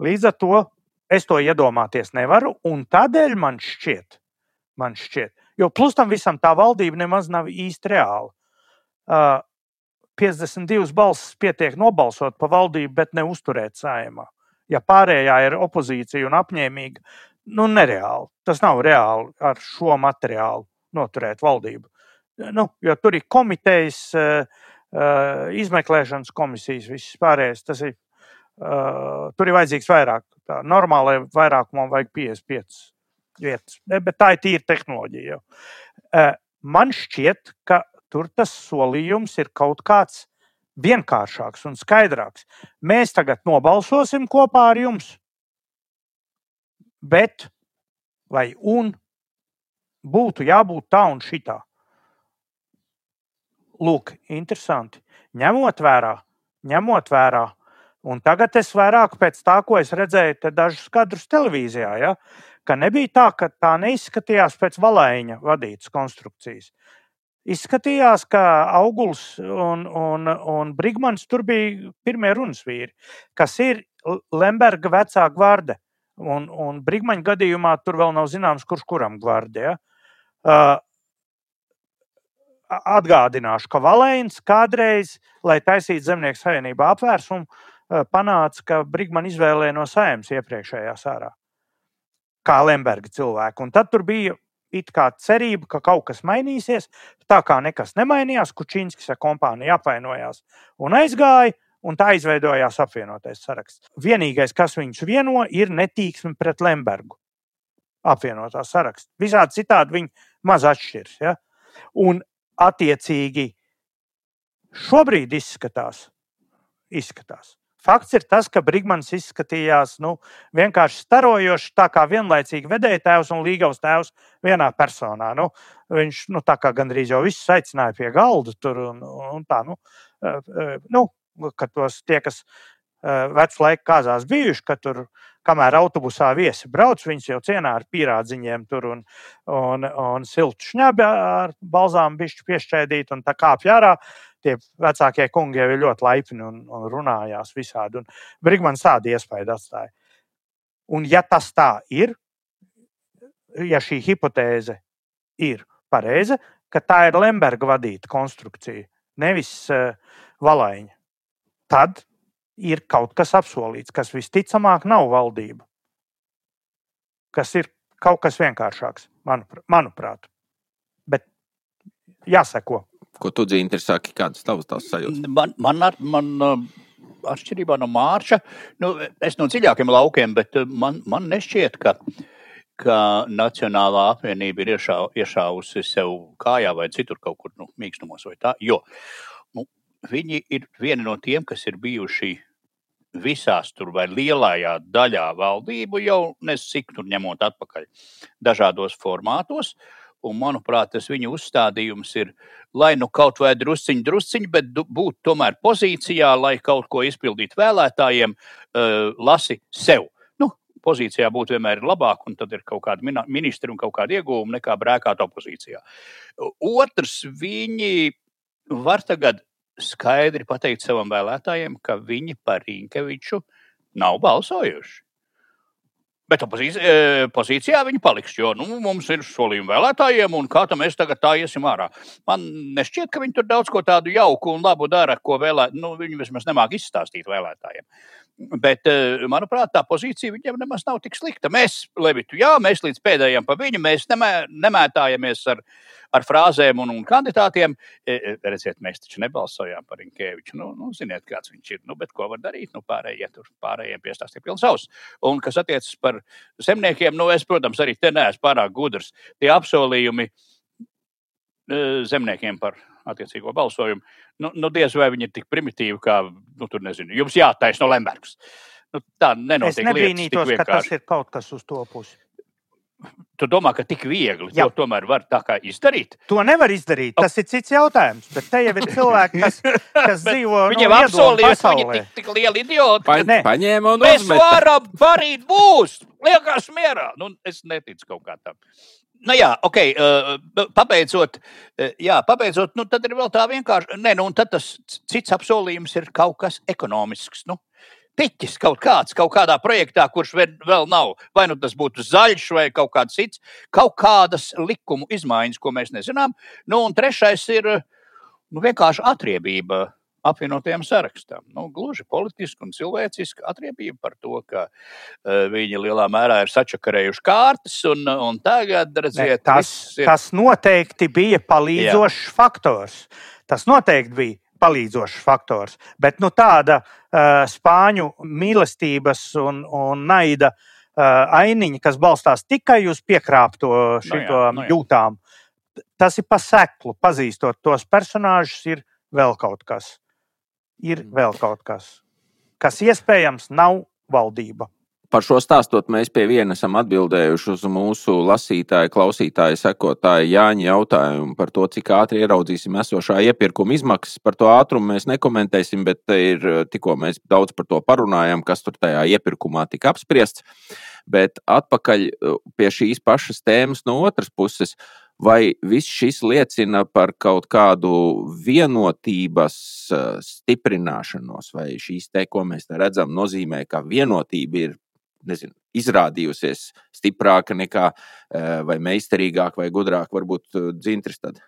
Līdz ar to es to iedomāties nevaru, un tādēļ man šķiet, man šķiet jo plus tam visam tā valdība nemaz nav īsti reāla. Uh, 52 balsis pietiek nobalsot par valdību, bet neuzturēt saimā. Ja pārējā ir opozīcija un apņēmīga, nu, nereāli. Tas nav reāli ar šo materiālu noturēt valdību. Nu, jo tur ir komitejas, izmeklēšanas komisijas, viss pārējais. Tas ir Uh, tur ir vajadzīgs vairāk. Tā normālai vairākumam vajag 55 vietas, bet tā ir tīra tehnoloģija. Uh, man šķiet, ka tur tas solījums ir kaut kāds vienkāršāks un skaidrāks. Mēs tagad nobalsosim kopā ar jums, bet vai un būtu jābūt tā un šitā. Lūk, interesanti. Ņemot vērā, ņemot vērā Un tagad es vairāk pēc tā, ko es redzēju dažus kadrus televīzijā, ja, ka nebija tā, ka tā neizskatījās pēc valēņa vadītas konstrukcijas. Izskatījās, ka Auguls un, un, un Brigmans tur bija pirmie runas vīri, kas ir Lemberga vecā gvarde. Un, un Brigmaņa gadījumā tur vēl nav zināms, kurš kuram gvardē. Ja? Atgādināšu, ka Valēns kādreiz, lai taisītu zemnieku savienību apvērsumu, panāca, ka Brigmanu izvēlēja no saimnes iepriekšējā sārā, kā Lemberga cilvēku. Un tad bija it kā cerība, ka kaut kas mainīsies. Tā kā nekas nemainījās, Kučinskis ar kompāniju apvainojās un aizgāja. Un tā izveidojās apvienotais saraksts. Vienīgais, kas viņus vieno, ir netīksme pret Lembergu. Apvienotā saraksts. Visādi citādi viņi maz atšķiras. Ja? Un, attiecīgi, šobrīd izskatās, izskatās Fakts ir tas, ka Brigmans izskatījās nu, vienkārši starojoši, tā kā vienlaicīgi vedēja tēvs un līgavas tēvs vienā personā. Nu, viņš nu, gandrīz jau visus aicināja pie galda tur un, un tā. Nu, nu, ka tos tie, kas vecā laika kāzās bijuši, ka tur, kamēr autobusā viesi brauc, viņas jau cienā ar pīrādziņiem tur un, un, un siltu šņabi ar balzām bišķi piešķēdīt un tā kāpj ārā tie vecākie kungi jau ir ļoti laipni un, un runājās visādi. Brigmans tādu iespēju atstāja. Un ja tas tā ir, ja šī hipotēze ir pareiza, ka tā ir Lemberga vadīta konstrukcija, nevis uh, valaiņa, tad ir kaut kas apsolīts, kas visticamāk nav valdība. Kas ir kaut kas vienkāršāks, manuprāt. Bet jāseko. Ko tu dzirdi, interesanti, kādas tavas tās sajūtas? Man, man, ar, man atšķirībā no Mārča, nu, es no dziļākiem laukiem, bet man, man nešķiet, ka, ka Nacionālā apvienība ir iešā, iešāvusi sev kājā vai citur kaut kur nu, mīkstumos vai tā. Jo nu, viņi ir vieni no tiem, kas ir bijuši visās tur vai lielajā daļā valdību jau nesik tur ņemot atpakaļ dažādos formātos. Un, manuprāt, tas viņa uzstādījums ir, lai nu kaut vai drusciņi, drusciņi, bet būt tomēr pozīcijā, lai kaut ko izpildītu vēlētājiem, uh, lasi sev. Nu, pozīcijā būt vienmēr ir labāk, un tad ir kaut kāda ministra un kaut kāda iegūma nekā brēkāt opozīcijā. Otrs, viņi var tagad skaidri pateikt savam vēlētājiem, ka viņi par Rīnkeviču nav balsojuši. Bet opozīcijā, pozīcijā viņi paliks, jo nu, mums ir solījumi vēlētājiem, un kā tam mēs tagad tā iesim ārā. Man nešķiet, ka viņi tur daudz ko tādu jauku un labu dara, ko vēlē, nu, viņi vismaz nemāk izstāstīt vēlētājiem. Bet, eh, manuprāt, tā pozīcija viņam nemaz nav tik slikta. Mēs, Levitu, jā, mēs līdz pēdējiem pa viņu, nemē, nemētājamies ar, ar frāzēm un, un kandidātiem. E, e, redziet, mēs taču nebalsojām par Inkēviču. Nu, nu, ziniet, kāds viņš ir. Nu, bet ko var darīt? Nu, pārējie tur pārējiem piestāstīja pilns auss. Un kas attiecas par zemniekiem, nu, es, protams, arī te neesmu pārāk gudrs. Tie apsolījumi e, zemniekiem par attiecīgo balsojumu. Nu, nu, diez vai viņi ir tik primitīvi, kā, nu, tur nezinu, jums jātaisa no Lembergs. Nu, tā nenotiek. Es nebrīnītos, ka tas ir kaut kas uz to pusi. Tu domā, ka tik viegli Jā. to tomēr var tā kā izdarīt? To nevar izdarīt. Tas ir cits jautājums. Bet te jau ir cilvēki, kas, kas dzīvo Viņiem nu, apsolījis, ka viņi ir tik, tik lieli idioti. Pa, paņēma un Mēs uzmeta. varam varīt būs. Liekas mierā. Nu, es neticu kaut kā tam. Nu, jā, ok, uh, pabeidzot, uh, jā, pabeidzot nu, tad ir vēl tā vienkārši. Nē, nu, tad tas cits apsolījums ir kaut kas ekonomisks. Nu, piķis kaut kāds, kaut kādā projektā, kurš vēl nav. Vai nu tas būtu zaļš vai kaut kāds cits, kaut kādas likumu izmaiņas, ko mēs nezinām. Nu, un trešais ir nu, vienkārši atriebība apvienotajam sarakstam. Nu, gluži politiski un cilvēciski atriebība par to, ka uh, viņi lielā mērā ir sačakarējuši kārtas. Un, un tagad, redziet, ne, tas, ir... tas noteikti bija palīdzošs Jā. faktors. Tas noteikti bija palīdzošs faktors. Bet nu, tāda uh, spāņu mīlestības un, un naida uh, ainiņa, kas balstās tikai uz piekrāpto šito no no jūtām, tas ir pa seklu. Pazīstot tos personāžus, ir vēl kaut kas. Ir mm. vēl kaut kas, kas iespējams nav valdība. Par šo stāstot, mēs pie viena esam atbildējuši uz mūsu lasītāju, klausītāju, sekotāju Jāņa jautājumu par to, cik ātri ieraudzīsim esošā iepirkuma izmaksas. Par to ātrumu mēs nekomentēsim, bet ir, tikko mēs daudz par to parunājam, kas tur tajā iepirkumā tika apspriests. Bet atpakaļ uh, pie šīs pašas tēmas no otras puses. Vai viss šis liecina par kaut kādu vienotības uh, stiprināšanos, vai šīs te, ko mēs redzam, nozīmē, ka vienotība ir nezinu, izrādījusies stiprāka nekā, eh, vai meistarīgāka, vai gudrāka, varbūt eh, dzintris. Tad.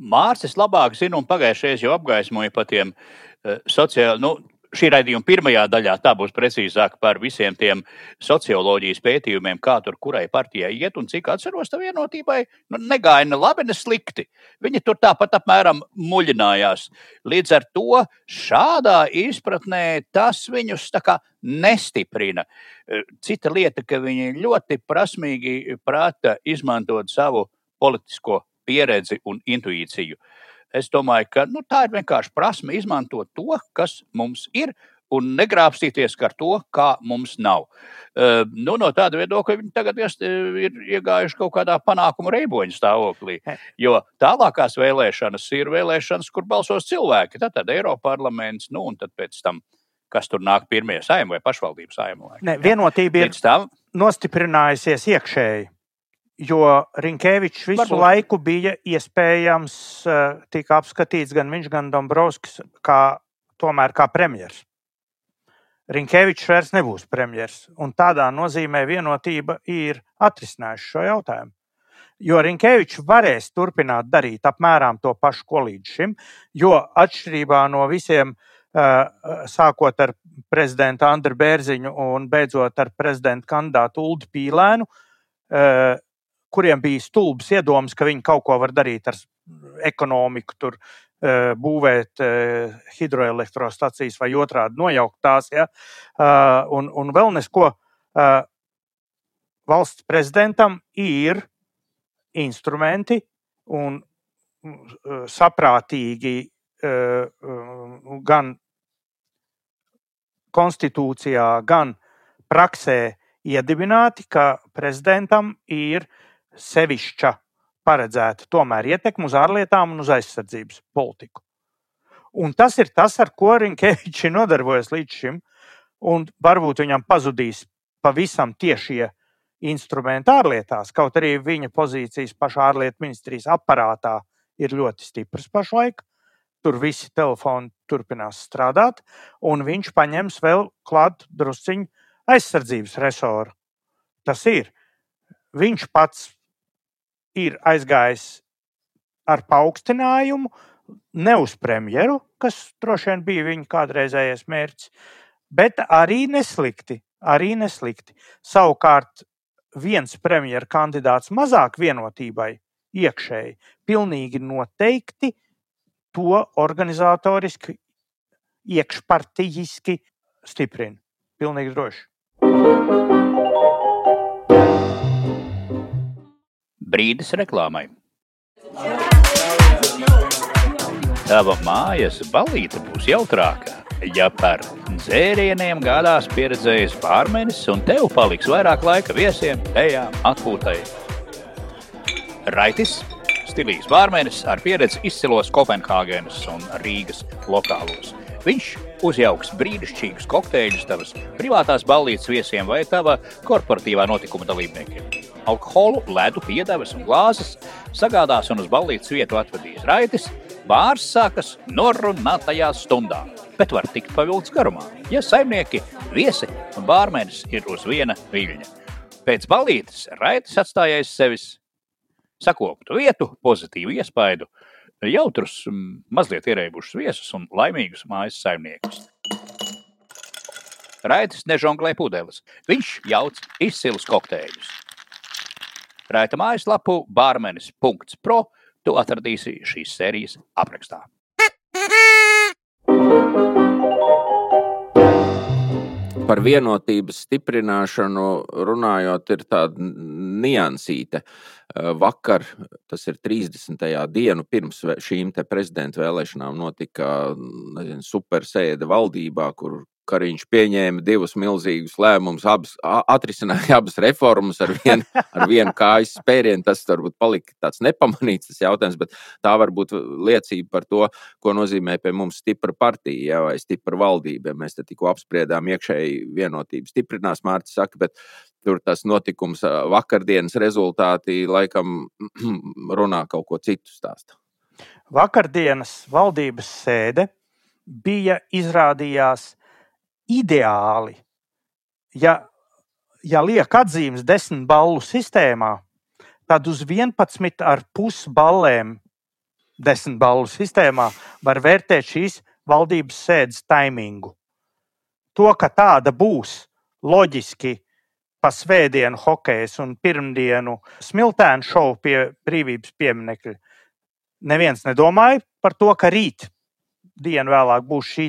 Mārcis labāk zina, un pagājušajā jau apgaismoja par tiem sociāliem, nu, šī raidījuma pirmajā daļā tā būs precīzāk par visiem tiem socioloģijas pētījumiem, kā tur kurai partijai iet un cik atceros, tā vienotībai nu, negāja ne labi, ne slikti. Viņi tur tāpat apmēram muļinājās. Līdz ar to šādā izpratnē tas viņus tā kā nestiprina. Cita lieta, ka viņi ļoti prasmīgi prāta izmantot savu politisko pieredzi un intuīciju. Uh, Es domāju, ka nu, tā ir vienkārši prasme izmantot to, kas mums ir, un negrābstīties ar to, kā mums nav. Uh, nu, no tāda viedokļa viņi tagad ir iegājuši kaut kādā panākumu reiboņu stāvoklī. Jo tālākās vēlēšanas ir vēlēšanas, kur balsos cilvēki. Tad, tad Eiropas parlaments, nu, un pēc tam kas tur nāk pirmie saimnieki vai pašvaldības saimnieki. Vienotība ir tam... nostiprinājusies iekšēji jo Rinkēvičs visu Varbūt. laiku bija iespējams, eh, tika apskatīts gan viņš, gan Dombrovskis, kā, tomēr kā premjeras. Rinkēvičs vairs nebūs premjeras, un tādā nozīmē vienotība ir atrisinājusi šo jautājumu. Jo Rinkēvičs varēs turpināt darīt apmēram to pašu, ko līdz šim, jo atšķirībā no visiem, eh, sākot ar prezidentu Andru Bērziņu un beidzot ar prezidentu kandidātu Ulu Pīlēnu, eh, kuriem bija stulbs iedoms, ka viņi kaut ko var darīt ar ekonomiku, tur uh, būvēt uh, hidroelektrostacijas vai otrādi nojaukt tās. Ja? Uh, un, un vēl nesko valsts prezidentam ir instrumenti un saprātīgi gan konstitūcijā, gan praksē iedibināti, ka prezidentam ir uh, sevišķa paredzēta tomēr ietekme uz ārlietām un uz aizsardzības politiku. Un tas ir tas, ar ko Rinkevičs ir nodarbojies līdz šim. Un varbūt viņam pazudīs pavisam tiešie instrumenti ārlietās, kaut arī viņa pozīcijas pašā ārlietu ministrijas aparātā ir ļoti stipras pašlaik. Tur visi telefoni turpinās strādāt, un viņš paņems vēl klāt drusciņu aizsardzības resoru. Tas ir. Viņš pats ir aizgājis ar paaugstinājumu, ne uz premjeru, kas droši vien bija viņa kādreizējais mērķis, bet arī neslikti. Arī neslikti. Savukārt, viens premjeras kandidāts mazāk vienotībai iekšēji, pilnīgi noteikti to organizatoriski, iekšpartijiski stiprina. Pilnīgi droši. Brīdis reklāmai. Tava mājas balīte būs jautrāka Ja par dzērieniem gādās pieredzējis pārmenis un tev paliks vairāk laika viesiem, ejām, atpūtai. Raitis, stilīgs pārmenis ar pieredzi izcilos Kopenhāgenes un Rīgas lokālos. Viņš uzjauks brīnišķīgus kokteļus tavas privātās ballītes viesiem vai tava korporatīvā notikuma dalībniekiem. Alkoholu, ledu, piedevas un glāzes sagādās un uz ballītes vietu atvedīs Raitis. Bārs sākas norunātajā stundā, bet var tikt pavilgts garumā, ja saimnieki, viesi un bārmenis ir uz viena viļņa. Pēc balītes Raitis atstājais sevis sakoptu vietu, pozitīvu iespaidu, jautrus, mazliet ierēbušus viesus un laimīgus mājas saimniekus. Raitis nežonglē pudeles. Viņš jauc izcilus kokteļus. Raita mājaslapu bārmenis.pro Tu atradīsi šīs sērijas aprakstā. Par vienotības stiprināšanu runājot, ir tāda niansīte. Vakar, tas ir 30. dienu pirms šīm prezidenta vēlēšanām, notika nezinu, supersēde valdībā, kur Kariņš pieņēma divus milzīgus lēmumus, abas, atrisināja abas reformas ar vienu, ar vienu kājas spērienu. Tas varbūt palika tāds nepamanīts tas jautājums, bet tā var būt liecība par to, ko nozīmē pie mums stipra partija ja, vai stipra valdība. Ja mēs tikko apspriedām iekšēji vienotību stiprinās, Mārcis saka, bet tur tas notikums vakardienas rezultāti laikam runā kaut ko citu stāstu. Vakardienas valdības sēde bija izrādījās ideāli, ja, ja liek atzīmes desmit balvu sistēmā, tad uz 11,5 ballēm desmit balvu sistēmā var vērtēt šīs valdības sēdes taimingu. To, ka tāda būs loģiski pa svētdienu hokejas un pirmdienu smiltēnu šovu pie brīvības pieminekļa. Neviens nedomāja par to, ka rīt dienu vēlāk būs šī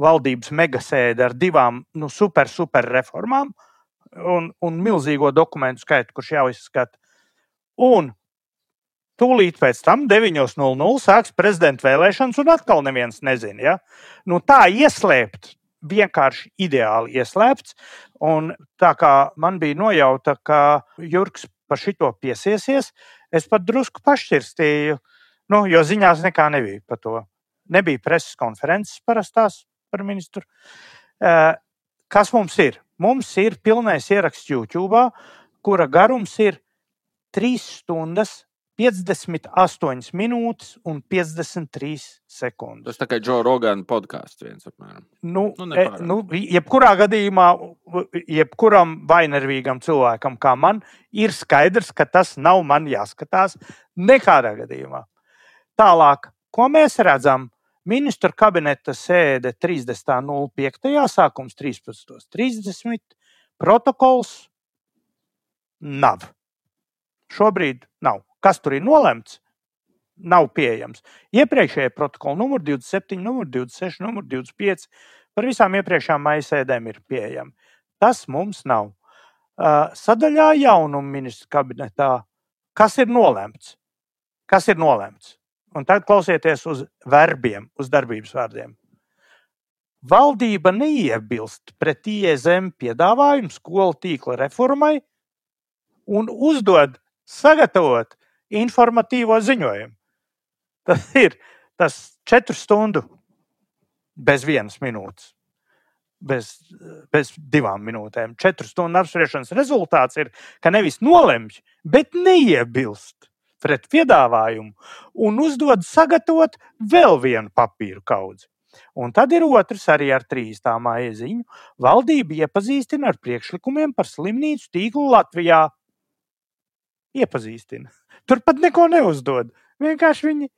valdības megasēde ar divām nu, super, super reformām un, un milzīgo dokumentu skaitu, kurš jāizskata. Un tūlīt pēc tam 9.00 sāks prezidenta vēlēšanas, un atkal neviens nezina. Ja? Nu, tā ieslēpt, vienkārši ideāli ieslēpts. Un tā kā man bija nojauta, ka Jurks par šito piesiesies, es pat drusku pašķirstīju, nu, jo ziņās nekā nebija par to. Nebija preses konferences parastās, par ministru. Kas mums ir? Mums ir pilnais ieraksts YouTube, kura garums ir 3 stundas 58 minūtes un 53 sekundes. Tas tā kā Džo Rogana podkāsts viens apmēram. Nu, nu, e, nu, jebkurā gadījumā, jebkuram vainarvīgam cilvēkam kā man, ir skaidrs, ka tas nav man jāskatās nekādā gadījumā. Tālāk, ko mēs redzam? Ministra kabineta sēde 30.05. sākums 13.30. Protokols nav. Šobrīd nav. Kas tur ir nolemts? Nav pieejams. Iepriekšējie protokoli, numur 27, numur 26, numur 25, par visām iepriekšējām maisēdēm ir pieejami. Tas mums nav. Sadaļā jaunumu ministra kabinetā, kas ir nolemts? Kas ir nolemts? Un tagad klausieties uz verbiem, uz darbības vārdiem. Valdība neiebilst pret IEZM piedāvājumu skolu tīkla reformai un uzdod sagatavot informatīvo ziņojumu. Tas ir tas četru stundu bez vienas minūtes, bez, bez divām minūtēm. Četru stundu apspriešanas rezultāts ir, ka nevis nolemj, bet neiebilst pret piedāvājumu un uzdod sagatavot vēl vienu papīru kaudzi. Un tad ir otrs, arī ar trīs tā māja ziņu. Valdība iepazīstina ar priekšlikumiem par slimnīcu tīklu Latvijā. Iepazīstina. Turpat neko neuzdod. Vienkārši viņi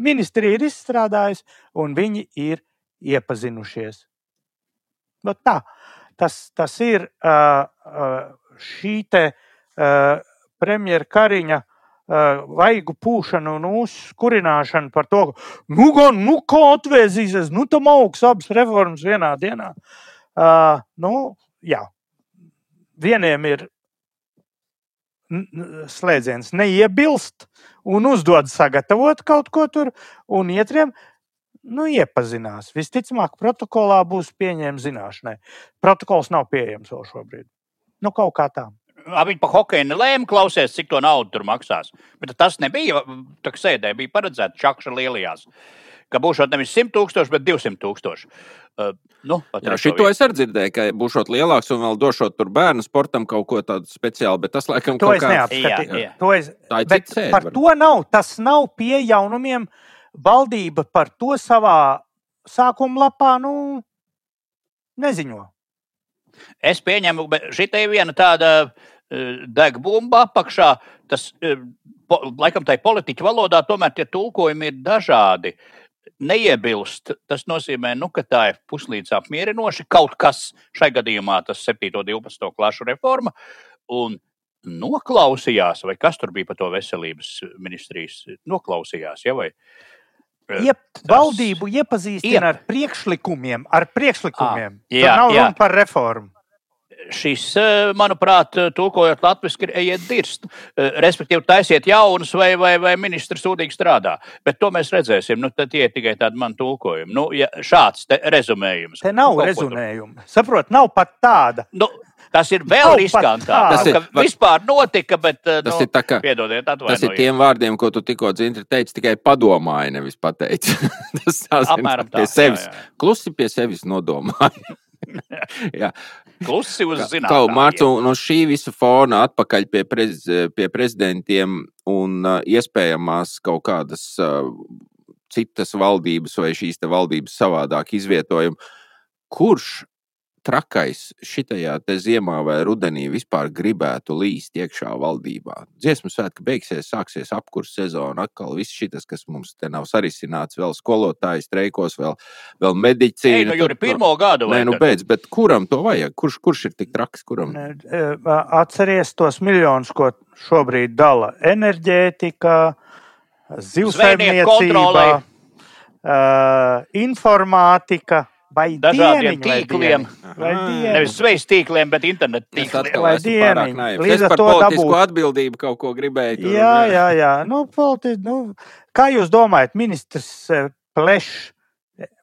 ministrija ir izstrādājusi un viņi ir iepazinušies. Bet tā, tas, tas ir šī te premjera Kariņa Uh, vaigu pūšanu un uzkurināšanu par to, ka nu, gan, nu, kā atvēzīsies, nu, tam augs abas reformas vienā dienā. Uh, nu, jā, vieniem ir slēdziens neiebilst un uzdod sagatavot kaut ko tur, un ietriem Nu, iepazinās. Visticamāk, protokolā būs pieņemts zināšanai. Protokols nav pieejams vēl šobrīd. Nu, kaut kā tā. Viņi par hokeju nelēma, klausies, cik to naudu tur maksās. Bet tas nebija. Tā kā sēdē bija paredzēts čakša lielajās. Ka būs nevis 100 tūkstoši, bet 200 tūkstoši. Uh, nu, Jā, šito es arī dzirdēju, ka būs lielāks un vēl došot tur bērnu sportam kaut ko tādu speciālu, bet tas laikam to kaut kā... neapskatīju. To es... Tā ir bet sēd, par var. to nav. Tas nav pie jaunumiem. Valdība par to savā sākuma lapā nu, neziņo. Es pieņemu, ka šī ir viena tāda uh, degbumba apakšā. Tas, uh, po, laikam, tā politiķa valodā tomēr tie tulkojumi ir dažādi. Neiebilst, tas nozīmē, nu, ka tā ir puslīdz apmierinoši. Kaut kas šai gadījumā, tas 7. un 12. klašu reforma, un noklausījās, vai kas tur bija par to veselības ministrijas, noklausījās, ja, vai Iep, valdību iepazīstina iep. ar priekšlikumiem, ar priekšlikumiem. À, jā, Tur nav jā. runa par reformu šis, eh, manuprāt, tulkojot latviešu, ir ejiet dirst. Eh, respektīvi, taisiet jaunus, vai, vai, vai ministrs sūdīgi strādā. Bet to mēs redzēsim. Nu, tie ir tikai tādi man tulkojumi. Nu, ja šāds te rezumējums. Te nav nu, rezumējuma. Saprot, nav pat tāda. Nu, Tas ir vēl riskantāk. Tas ir, var... vispār notika, bet tas nu, ir tā kā. Piedodiet, tas ir tiem vārdiem, ko tu tikko dzintri teici, tikai padomāji, nevis pateici. tas Apmēram tā. Pie sevis. Jā, jā. Klusi pie sevis nodomāji. Klusi uz zinātnē. Mārcis, no šī visa fona atpakaļ pie, prez, pie prezidentiem un uh, iespējamās kaut kādas uh, citas valdības vai šīs valdības savādāk izvietojumu. Kurš trakais šitajā ziemā vai rudenī vispār gribētu līst iekšā valdībā. Dziesmu svētki beigsies, sāksies apkurss sezona, atkal viss šis, kas mums te nav sarisināts, vēl skolotāji streikos, vēl, vēl medicīna. Ei, nu, Juri, pirmo gadu vai? Nē, nu beidz, bet kuram to vajag? Kurš, kurš ir tik traks? Kuram? E, atceries tos miljonus, ko šobrīd dala enerģētika, zivsaimniecība, uh, informātika vai dažādiem tīkliem. Vai dieniņ. Nevis svejas tīkliem, bet internetu tīkliem. Vai dieniņ. Līdz ar to dabūt atbildību kaut ko gribēju. Tur, jā, jā, jā. Nu, politi, nu, kā jūs domājat, ministrs eh, Plešs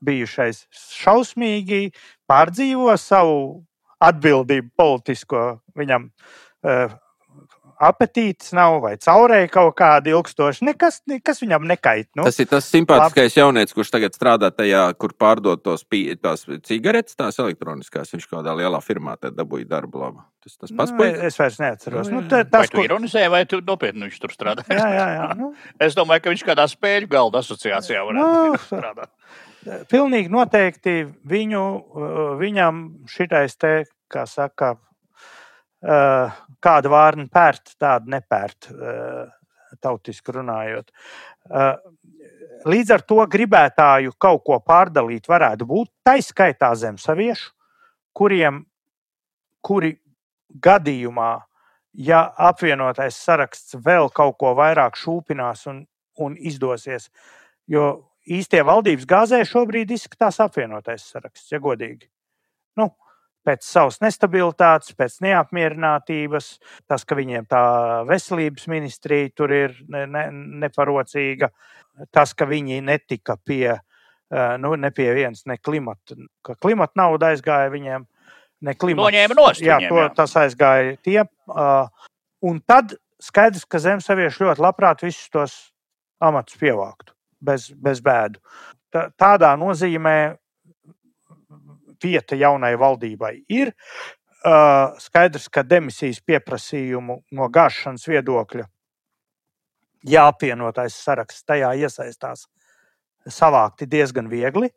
bijušais šausmīgi pārdzīvo savu atbildību politisko viņam uh, apetīts nav vai caurēji kaut kādi ilgstoši. Nekas, nekas viņam nekait. Nu. Tas ir tas simpātiskais jaunietis, kurš tagad strādā tajā, kur pārdod tos tās cigaretes, tās elektroniskās. Viņš kādā lielā firmā dabūja darbu labu. Tas tas pats nu, es vairs neatceros. Nu, tā, tas, vai tu kur... ironizēji, vai tu nopietni viņš tur strādā? jā, jā, jā. Nu. es domāju, ka viņš kādā spēļu galda asociācijā varētu nu, strādāt. Pilnīgi noteikti viņu, viņam šitais te, kā saka, Eh, kāda vārna pērt, tāda nepērt, eh, tautiski runājot. Eh, līdz ar to gribētāju kaut ko pārdalīt varētu būt taiskaitā zemsaviešu, kuriem, kuri gadījumā, ja apvienotais saraksts vēl kaut ko vairāk šūpinās un, un izdosies, jo īstie valdības gāzē šobrīd izskatās apvienotais saraksts, ja godīgi. Nu, pēc savas nestabilitātes, pēc neapmierinātības, tas, ka viņiem tā veselības ministrija tur ir ne, ne, neparocīga, tas, ka viņi netika pie, nu, ne pie vienas, ne klimata, ka klimata nauda aizgāja viņiem, ne klimata. Noņēma nost. Jā, viņiem, to, jā. tas aizgāja tie. Un tad skaidrs, ka zemsavieši ļoti labprāt visus tos amatus pievāktu bez, bez bēdu. Tādā nozīmē vieta jaunai valdībai ir. Uh, skaidrs, ka demisijas pieprasījumu no gāšanas viedokļa, ja apvienotais saraksts tajā iesaistās, savākti diezgan viegli.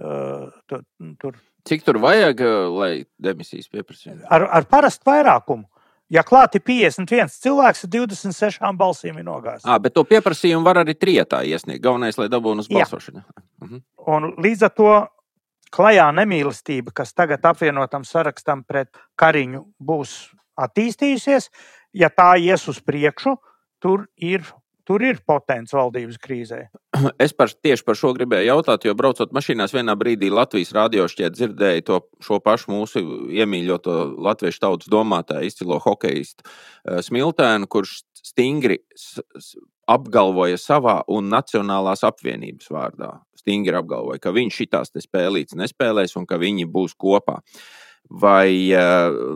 Uh, tur, tur. Cik tur vajag, lai demisijas pieprasītu? Ar, ar parastu vairākumu. Ja klāti 51 cilvēks, tad 26 balsīm ir nogājis. À, bet to pieprasījumu var arī trietā iesniegt. Galvenais, lai dabūtu uz balsošanu. Mhm. Un līdz ar to klajā nemīlestība, kas tagad apvienotam sarakstam pret Kariņu būs attīstījusies, ja tā ies uz priekšu, tur ir. Tur ir potenciāls valdības krīzē. Es par, tieši par šo gribēju jautāt, jo braucot mašīnās, vienā brīdī Latvijas radio šķiet dzirdēju to pašu mūsu iemīļoto latviešu tautas domātāju, izcilo hokeistu eh, Smiltēnu, kurš stingri apgalvoja savā un Nacionālās apvienības vārdā. Stingri apgalvoja, ka viņš šitās spēlītas nespēlēs un ka viņi būs kopā. Vai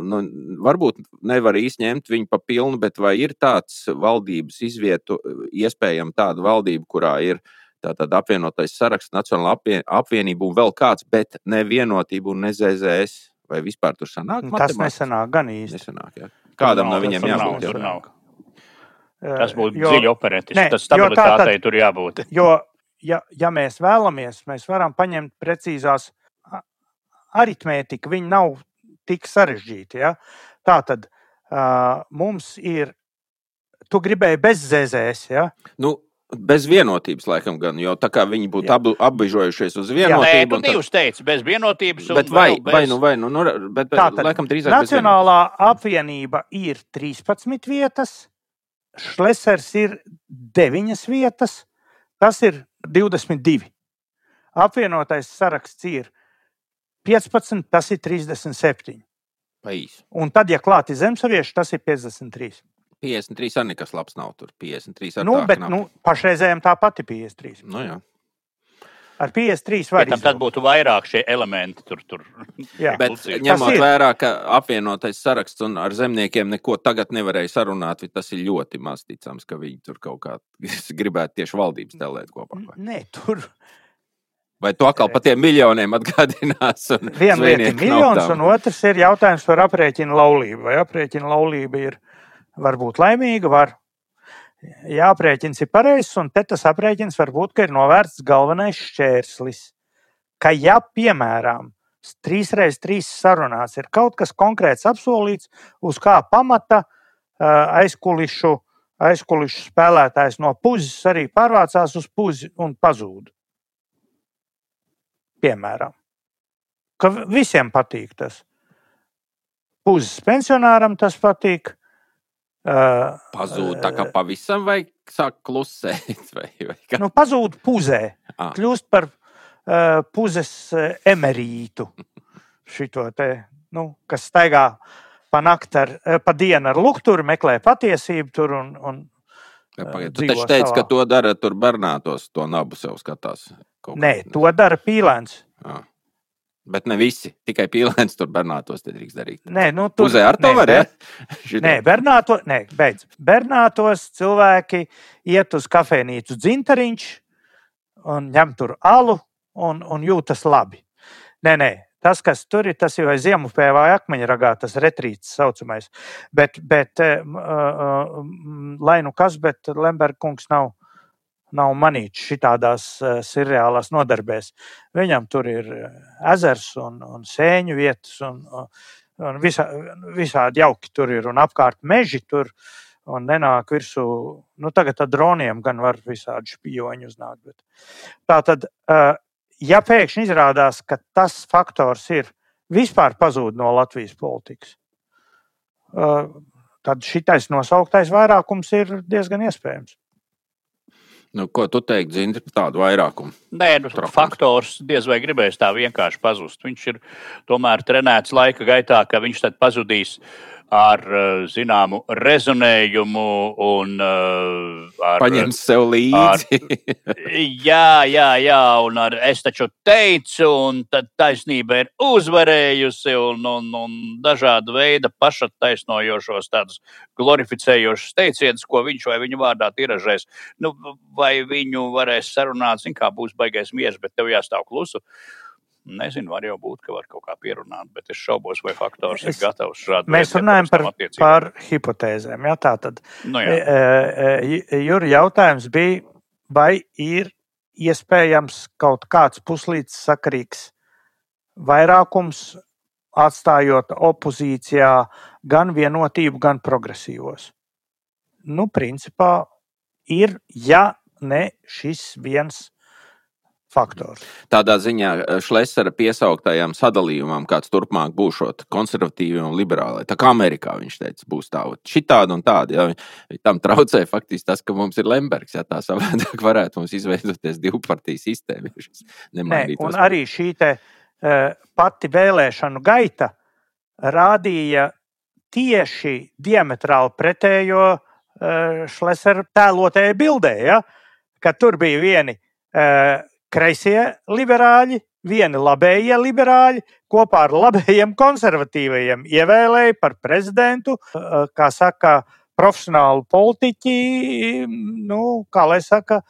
nu, varbūt nevar īsti ņemt viņu pa pilnu, bet vai ir tāds valdības izvietu, iespējams, tāda valdība, kurā ir tātad apvienotais saraksts, Nacionāla apvienība un vēl kāds, bet ne vienotība un ne ZZS? Vai vispār tur sanāk? Tas nesanāk gan īsti. Nesanāk, jā. Kādam no viņiem jābūt? Tur nav. Tas būtu dziļi operatīvs. Tas stabilitātei tā, tur jābūt. Jo, ja, ja mēs vēlamies, mēs varam paņemt precīzās aritmētiku. Viņi nav tik sarežģīti. Ja? Tā tad uh, mums ir. Tu gribēji bez ZZS. Ja? Nu, Bez vienotības, laikam, gan, jo tā kā viņi būtu abu, apbežojušies uz vienotību. Jā, nē, tu tad... teici, bez vienotības. Bet vai, bez... vai, nu, vai, nu, nu bet, Tātad, laikam, drīzāk. Nacionālā apvienība ir 13 vietas, Šlesers ir 9 vietas, tas ir 22. Apvienotais saraksts ir 15, tas ir 37. Pais. Un tad, ja klāti zemsavieši, tas ir 53. 53 arī nekas labs nav. Tur 53 nu, bet nu, pašreizējiem tāpat ir 53. Nu, jā. Ar 53 var būt. Tad būtu vairāk šie elementi. Tur, tur. Jā, bet ņemot vērā, ka apvienotais saraksts un ar zemniekiem neko tagad nevarēja sarunāt, tas ir ļoti maz ticams, ka viņi tur kaut kā gribētu tieši valdības tēlēt kopā. Nē, tur. Vai to atkal par tiem miljoniem atgādinās? Viena lieta ir miljons, un otrs ir jautājums par aprēķinu laulību. Vai aprēķina laulība ir var būt laimīga, var. Jā, aprēķins ir pareizs, un te tas aprēķins var būt, ka ir novērsts galvenais šķērslis. Ka, ja, piemēram, trīs reizes trīs sarunās ir kaut kas konkrēts apsolīts, uz kā pamata aizkulišu, aizkulišu spēlētājs no puzes arī pārvācās uz puzi un pazūd. Piemēram, ka visiem patīk tas. Puzes pensionāram tas patīk, Uh, pazūd tā kā pavisam, vai sāk klusēt? Vai, vai kā? nu, pazūd puzē, ah. kļūst par uh, puzes emerītu. Šito te, nu, kas staigā pa nakti, ar, pa dienu ar lukturu, meklē patiesību tur un, un Pagaid, tu taču teici, savā. ka to dara tur Bernātos, to nabu sev skatās. Nē, to dara pīlēns. Ah. Bet ne visi. Tikai pīlēns tur Bernātos drīkst darīt. Nē, nu, tur Uzē ar to var. Ja? nē, Bernāto, nē, beidz. Bernātos cilvēki iet uz kafejnīcu dzintariņš un ņem tur alu un, un jūtas labi. Nē, nē, tas, kas tur ir, tas ir vai ziemupē vai akmeņragā, tas retrīts saucamais. Bet, bet uh, uh, lai nu kas, bet Lemberkungs nav nav manīts šitādās uh, seriālās nodarbēs. Viņam tur ir eh, ezers un, un sēņu vietas un, un visā, visādi jauki tur ir un apkārt meži tur. Un nenāk virsū, nu tagad ar droniem gan var visādi špioņi uznākt. Bet. Tā tad, uh, ja pēkšņi izrādās, ka tas faktors ir vispār pazūd no Latvijas politikas, uh, tad šitais nosauktais vairākums ir diezgan iespējams. Nu, ko tu teiktu, Zini, par tādu vairākumu? Nē, nu, Trokums. faktors diez vai gribēs tā vienkārši pazust. Viņš ir tomēr trenēts laika gaitā, ka viņš tad pazudīs ar eh, zināmu rezonējumu un uh, ar. Paņems sev līdzi. ar, jā, jā, jā, un ar es taču teicu, un tad taisnība ir uzvarējusi, un, un, un dažāda veida pašattaisnojošos, tādus glorificējošus teicienus, ko viņš vai viņa vārdā tiražēs. Nu, vai viņu varēs sarunāt, zin, kā būs baigais miers, bet tev jāstāv klusu. Uh, Nezinu, var jau būt, ka var kaut kā pierunāt, bet es šaubos, vai faktors es, ir gatavs šādu. Mēs runājam par, par hipotēzēm. Jā, tā tad. Nu, jā. E, e, e Juri jautājums bija, vai ir iespējams kaut kāds puslīdz sakarīgs vairākums, atstājot opozīcijā gan vienotību, gan progresīvos. Nu, principā ir, ja ne šis viens faktors. Tādā ziņā eh, Šlesera piesauktajām sadalījumam, kāds turpmāk būšot konservatīvi un liberāli. Tā kā Amerikā viņš teica, būs tā, šitādi un tādi. Ja, tam traucē faktiski tas, ka mums ir Lembergs, ja tā savādāk varētu mums izveidoties divu partiju sistēma. Nē, un arī šī te, uh, pati vēlēšanu gaita rādīja tieši diametrāli pretējo uh, Šlesera tēlotajai bildē, ja, ka tur bija vieni kreisie liberāļi, vieni labējie liberāļi kopā ar labējiem konservatīvajiem ievēlēja par prezidentu, kā saka, profesionālu politiķi, nu, kā lai saka,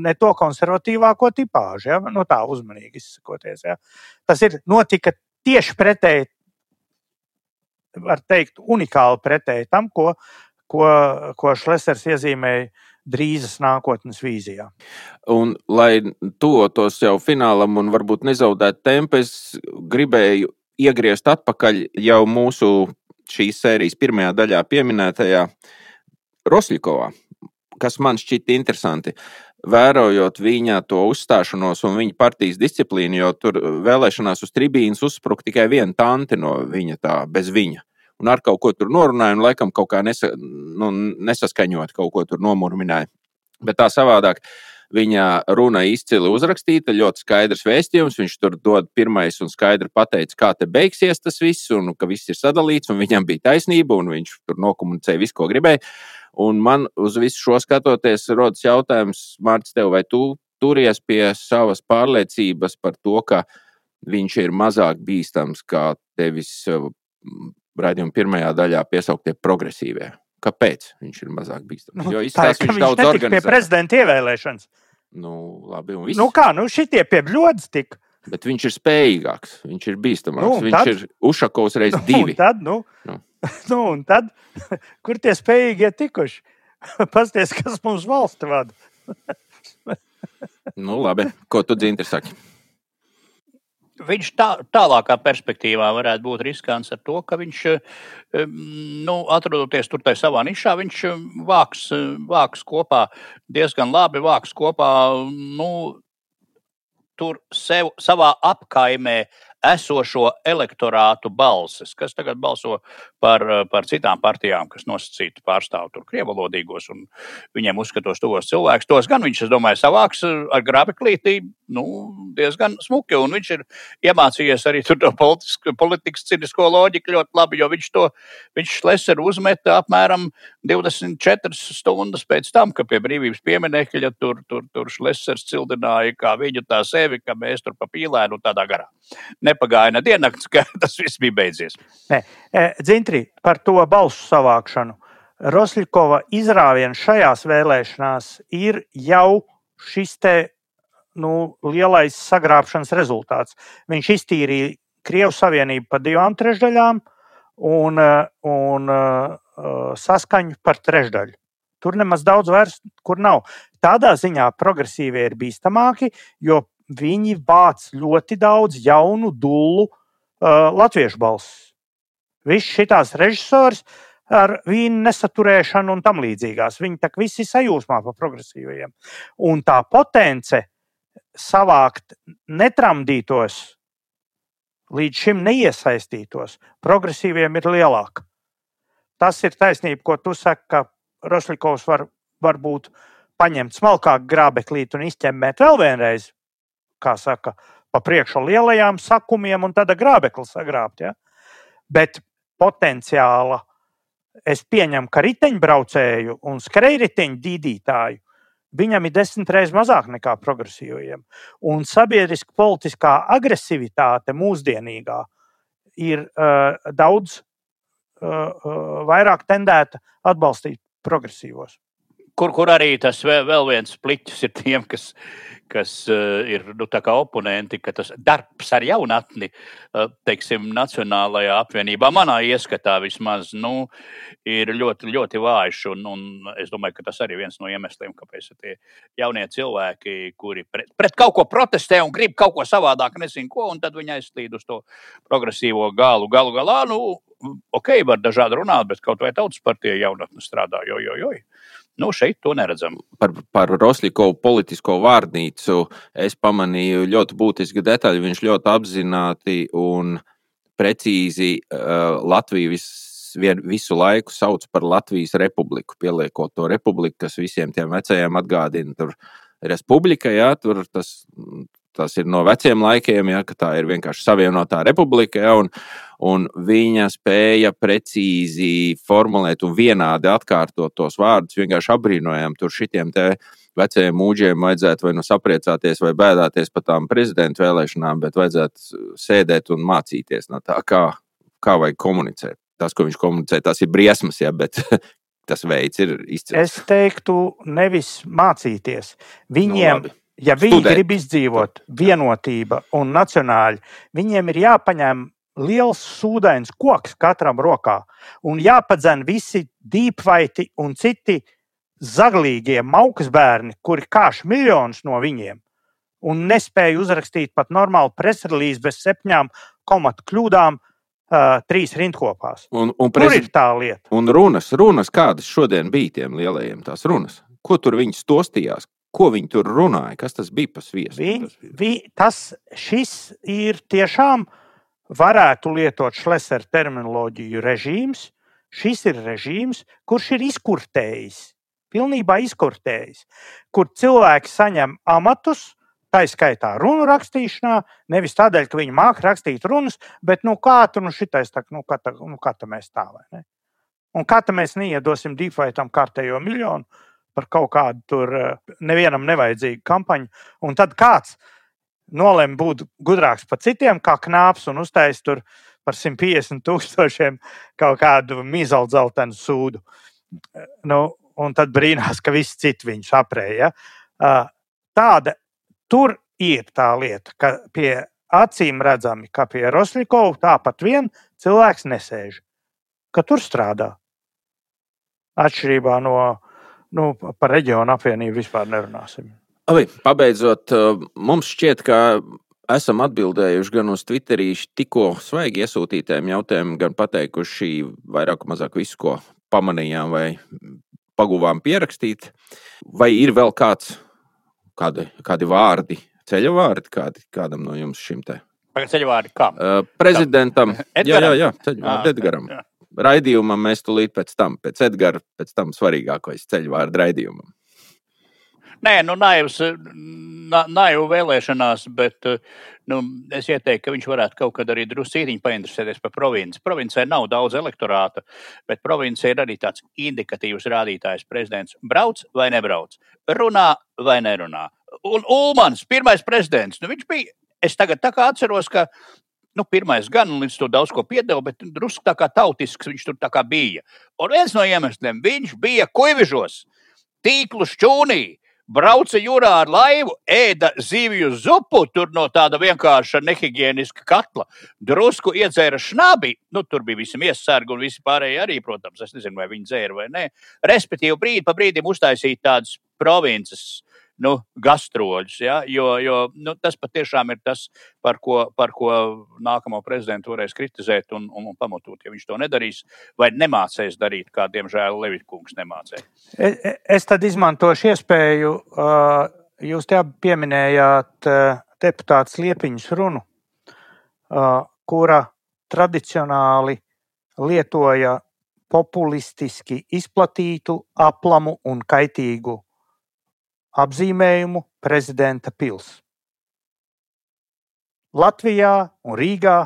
ne to konservatīvāko tipāžu, ja? nu, tā uzmanīgi izsakoties. Ja? Tas ir notika tieši pretēji, var teikt, unikāli pretēji tam, ko, ko, ko Šlesers iezīmēja drīzas nākotnes vīzijā. Un, lai tuvotos jau finālam un varbūt nezaudētu tempu, es gribēju iegriezt atpakaļ jau mūsu šīs sērijas pirmajā daļā pieminētajā Rosļikovā, kas man šķita interesanti. Vērojot viņa to uzstāšanos un viņa partijas disciplīnu, jo tur vēlēšanās uz tribīnas uzspruka tikai viena tante no viņa, tā bez viņa un ar kaut ko tur norunāja, un laikam kaut kā nesa, nu, nesaskaņot, kaut ko tur nomurmināja. Bet tā savādāk. Viņa runa izcili uzrakstīta, ļoti skaidrs vēstījums. Viņš tur dod pirmais un skaidri pateica, kā te beigsies tas viss, un ka viss ir sadalīts, un viņam bija taisnība, un viņš tur nokomunicēja visu, ko gribēja. Un man uz visu šo skatoties, rodas jautājums, Mārcis, tev, vai tu turies pie savas pārliecības par to, ka viņš ir mazāk bīstams kā tevis raidījuma pirmajā daļā piesauktie progresīvie. Kāpēc viņš ir mazāk bīstams? Nu, jo izskatās, ka viņš daudz organizē. Pie prezidenta ievēlēšanas. Nu, labi, un viss. Nu kā, nu šitie pie bļodas tik. Bet viņš ir spējīgāks, viņš ir bīstamāks. Nu, viņš tad, ir Ušakovs reiz divi. Un tad, nu, nu. nu, un tad, kur tie spējīgie tikuši? Pasties, kas mums valsti vada. nu, labi, ko tu dzintri saki? Viņš tā, tālākā perspektīvā varētu būt riskants ar to, ka viņš, nu, atrodoties tur savā nišā, viņš vāks, vāks kopā diezgan labi, vāks kopā, nu, tur sev, savā apkaimē esošo elektorātu balsis, kas tagad balso par, par citām partijām, kas nosacīti pārstāv tur krievalodīgos un viņiem uzskatos tos cilvēkus. Tos gan viņš, es domāju, savāks ar grabeklītī nu, diezgan smuki, un viņš ir iemācījies arī to politikas cinisko loģiku ļoti labi, jo viņš to, viņš Šleseru uzmeta apmēram 24 stundas pēc tam, ka pie brīvības pieminekļa tur, tur, tur Šlesers cildināja kā viņu tā sevi, ka mēs tur pa pīlēnu tādā garā nepagāja ne diennakts, ka tas viss bija beidzies. Nē, e, Dzintri, par to balsu savākšanu. Rosļikova izrāviens šajās vēlēšanās ir jau šis te nu, lielais sagrābšanas rezultāts. Viņš iztīrīja Krievu savienību par divām trešdaļām un, e, un uh, saskaņu par trešdaļu. Tur nemaz daudz vairs nav. Tādā ziņā progresīvie ir bīstamāki, jo viņi vāc ļoti daudz jaunu, dulu uh, latviešu balsis. Viss šīs režisors ar vīnu nesaturēšanu un tam līdzīgās. Viņi tā visi sajūsmā par progresīvajiem. Un tā potence savākt netramdītos, līdz šim neiesaistītos, progresīviem ir lielāka. Tas ir taisnība, ko tu saki, ka Roslikovs var, var būt paņemt smalkāku grābeklīti un izķemmēt vēl vienreiz kā saka, pa priekšu lielajām sakumiem un tad grābekli sagrābt. Ja? Bet potenciāla es pieņemu, ka riteņbraucēju un skrejriteņu dīdītāju viņam ir desmit reizes mazāk nekā progresīvajiem. Un sabiedriska politiskā agresivitāte mūsdienīgā ir uh, daudz uh, uh, vairāk tendēta atbalstīt progresīvos. Kur, kur arī tas vēl, vēl viens pliķis ir tiem, kas, kas uh, ir nu, oponenti, ka tas darbs ar jaunatni, uh, teiksim, Nacionālajā apvienībā, manā ieskatā vismaz, nu, ir ļoti, ļoti vājš. Un, un es domāju, ka tas arī viens no iemesliem, kāpēc tie jaunie cilvēki, kuri pret, pret kaut ko protestē un grib kaut ko savādāk, nezinu ko, un tad viņi aizslīd uz to progresīvo galu. Galu galā, nu, ok, var dažādi runāt, bet kaut vai tautas partija jaunatne strādā, jo, jo, jo. Nu, šeit to neredzam. Par, par Roslikovu politisko vārnīcu es pamanīju ļoti būtisku detaļu. Viņš ļoti apzināti un precīzi uh, Latviju vis, vien, visu laiku sauc par Latvijas republiku, pieliekot to republiku, kas visiem tiem vecajiem atgādina. Tur Republika, jā, tur tas, tas ir no veciem laikiem, ja, ka tā ir vienkārši savienotā republika. Ja, un, un viņa spēja precīzi formulēt un vienādi atkārtot tos vārdus. Vienkārši apbrīnojam tur šitiem te vecajiem mūģiem vajadzētu vai nu sapriecāties, vai bēdāties par tām prezidenta vēlēšanām, bet vajadzētu sēdēt un mācīties no tā, kā, kā vajag komunicēt. Tas, ko viņš komunicē, tas ir briesmas, ja, bet tas veids ir izcils. Es teiktu, nevis mācīties. Viņiem, nu, ja viņi Studēt. grib izdzīvot vienotība un nacionāļi, viņiem ir jāpaņem liels sūdains koks katram rokā un jāpadzen visi dīpvaiti un citi zaglīgie maukas bērni, kuri kāš miljonus no viņiem un nespēja uzrakstīt pat normālu presrelīzi bez septiņām komatu kļūdām, uh, trīs rindkopās. Un, un prezi... Tur ir tā lieta. Un runas, runas, kādas šodien bija tiem lielajiem tās runas? Ko tur viņi stostījās? Ko viņi tur runāja? Kas tas bija par sviestu? Vi, vi, tas šis ir tiešām varētu lietot šleser terminoloģiju režīms. Šis ir režīms, kurš ir izkurtējis, pilnībā izkurtējis, kur cilvēki saņem amatus, Tā ir skaitā runu rakstīšanā, nevis tādēļ, ka viņi māca rakstīt runas, bet nu, kā tur nu, šitais, tā, nu, kā, tā, nu, kā tā mēs tā vai ne? Un kā tā mēs neiedosim deepfaitam kārtējo miljonu par kaut kādu tur eh, nevienam nevajadzīgu kampaņu, un tad kāds nolem būt gudrāks par citiem, kā knāps un uztais tur par 150 tūkstošiem kaut kādu mīzeldzaltenu sūdu. Nu, un tad brīnās, ka visi citi viņu saprēja. Ja? Tāda Tur ir tā lieta, ka pie acīm redzami, ka pie Rosļikova tāpat vien cilvēks nesēž, ka tur strādā. Atšķirībā no nu, par reģionu apvienību vispār nerunāsim. Abi, pabeidzot, mums šķiet, ka esam atbildējuši gan uz Twitterī tikko svaigi iesūtītiem jautājumiem, gan pateikuši vairāk vai mazāk visu, ko pamanījām vai paguvām pierakstīt. Vai ir vēl kāds kādi, kādi vārdi, ceļa vārdi kādi, kādam no jums šim te? Ceļa vārdi kā? Uh, prezidentam. jā, jā, jā, ceļa vārdi Edgaram. Jā. Raidījumam mēs tulīt pēc tam, pēc Edgara, pēc tam svarīgākais ceļu vārdu raidījumam. Nē, nu, naivs, na, naivu vēlēšanās, bet nu, es ieteiktu, ka viņš varētu kaut kad arī drusītiņi painteresēties par provinci. Provincē nav daudz elektorāta, bet provincē ir arī tāds indikatīvs rādītājs. Prezidents brauc vai nebrauc, runā vai nerunā. Un Ulmans, pirmais prezidents, nu, viņš bija, es tagad tā kā atceros, ka nu, pirmais gan līdz to daudz ko piedeva, bet drusku tā kā tautisks viņš tur kā bija. Un viens no iemesliem viņš bija kuivižos, tīklu šķūnī brauca jūrā ar laivu, ēda zivju zupu no tāda vienkārša nehigiēniska katla, drusku iedzēra šnabi. Nu, tur bija visi miesasargi un visi pārējie arī, protams. Es nezinu, vai viņi dzēra vai nē. Respektīvi, brīdi pa brīdim uztaisīt tādas provinces nu, gastroļus. Ja? Jo, jo nu, tas patiešām ir tas, par ko, par ko nākamo prezidentu varēs kritizēt un, un, un pamatot. Ja viņš to nedarīs vai nemācēs darīt, kā diemžēl Levitkungs nemācēja. Es, e, es tad izmantošu iespēju, jūs te pieminējāt deputāts Liepiņas runu, kura tradicionāli lietoja populistiski izplatītu, aplamu un kaitīgu apzīmējumu prezidenta pils. Latvijā un Rīgā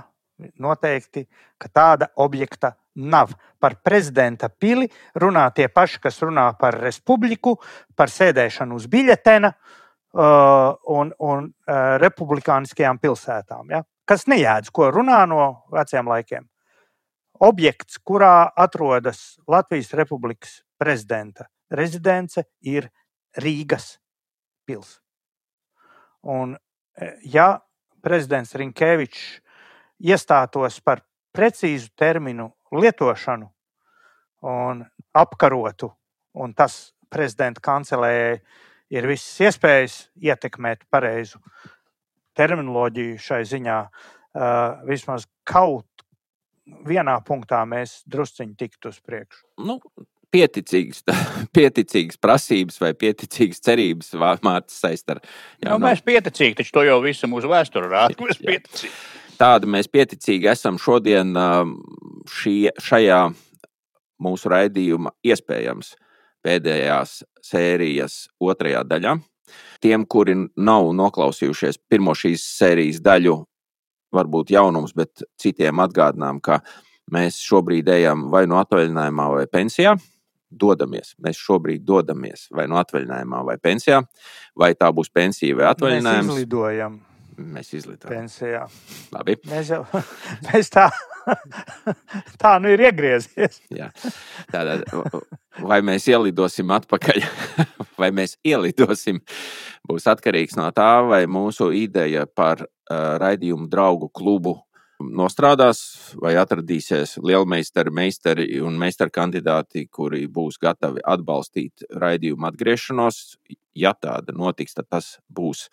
noteikti, ka tāda objekta nav. Par prezidenta pili runā tie paši, kas runā par republiku, par sēdēšanu uz biļetena uh, un, un uh, republikāniskajām pilsētām. Ja? Kas nejēdz, ko runā no veciem laikiem. Objekts, kurā atrodas Latvijas Republikas prezidenta rezidence, ir Rīgas pils. Un, e, ja prezidents Rinkevičs iestātos par precīzu terminu lietošanu un apkarotu, un tas prezidenta kancelējai ir visas iespējas ietekmēt pareizu terminoloģiju šai ziņā, uh, vismaz kaut vienā punktā mēs drusciņi tiktu uz priekšu. Nu, pieticīgas, pieticīgas prasības vai pieticīgas cerības Mārcis saist ar. Jā, nu, no... Mēs pieticīgi, taču to jau visu mūsu vēsturi rāda. Tāda mēs pieticīgi esam šodien šī, šajā mūsu raidījuma iespējams pēdējās sērijas otrajā daļā. Tiem, kuri nav noklausījušies pirmo šīs sērijas daļu, varbūt jaunums, bet citiem atgādinām, ka mēs šobrīd ejam vai no atvaļinājumā, vai pensijā. Dodamies. Mēs šobrīd dodamies vai no atvaļinājumā, vai pensijā, vai tā būs pensija vai atvaļinājums. Mēs izlidojam. Mēs izlidojam. Pensijā. Labi. Mēs jau mēs tā, tā nu ir iegriezies. Jā. Tātad, vai mēs ielidosim atpakaļ, vai mēs ielidosim, būs atkarīgs no tā, vai mūsu ideja par uh, raidījumu draugu klubu nostrādās, vai atradīsies lielmeistari, meistari un meistaru kandidāti, kuri būs gatavi atbalstīt raidījumu atgriešanos. Ja tāda notiks, tad tas būs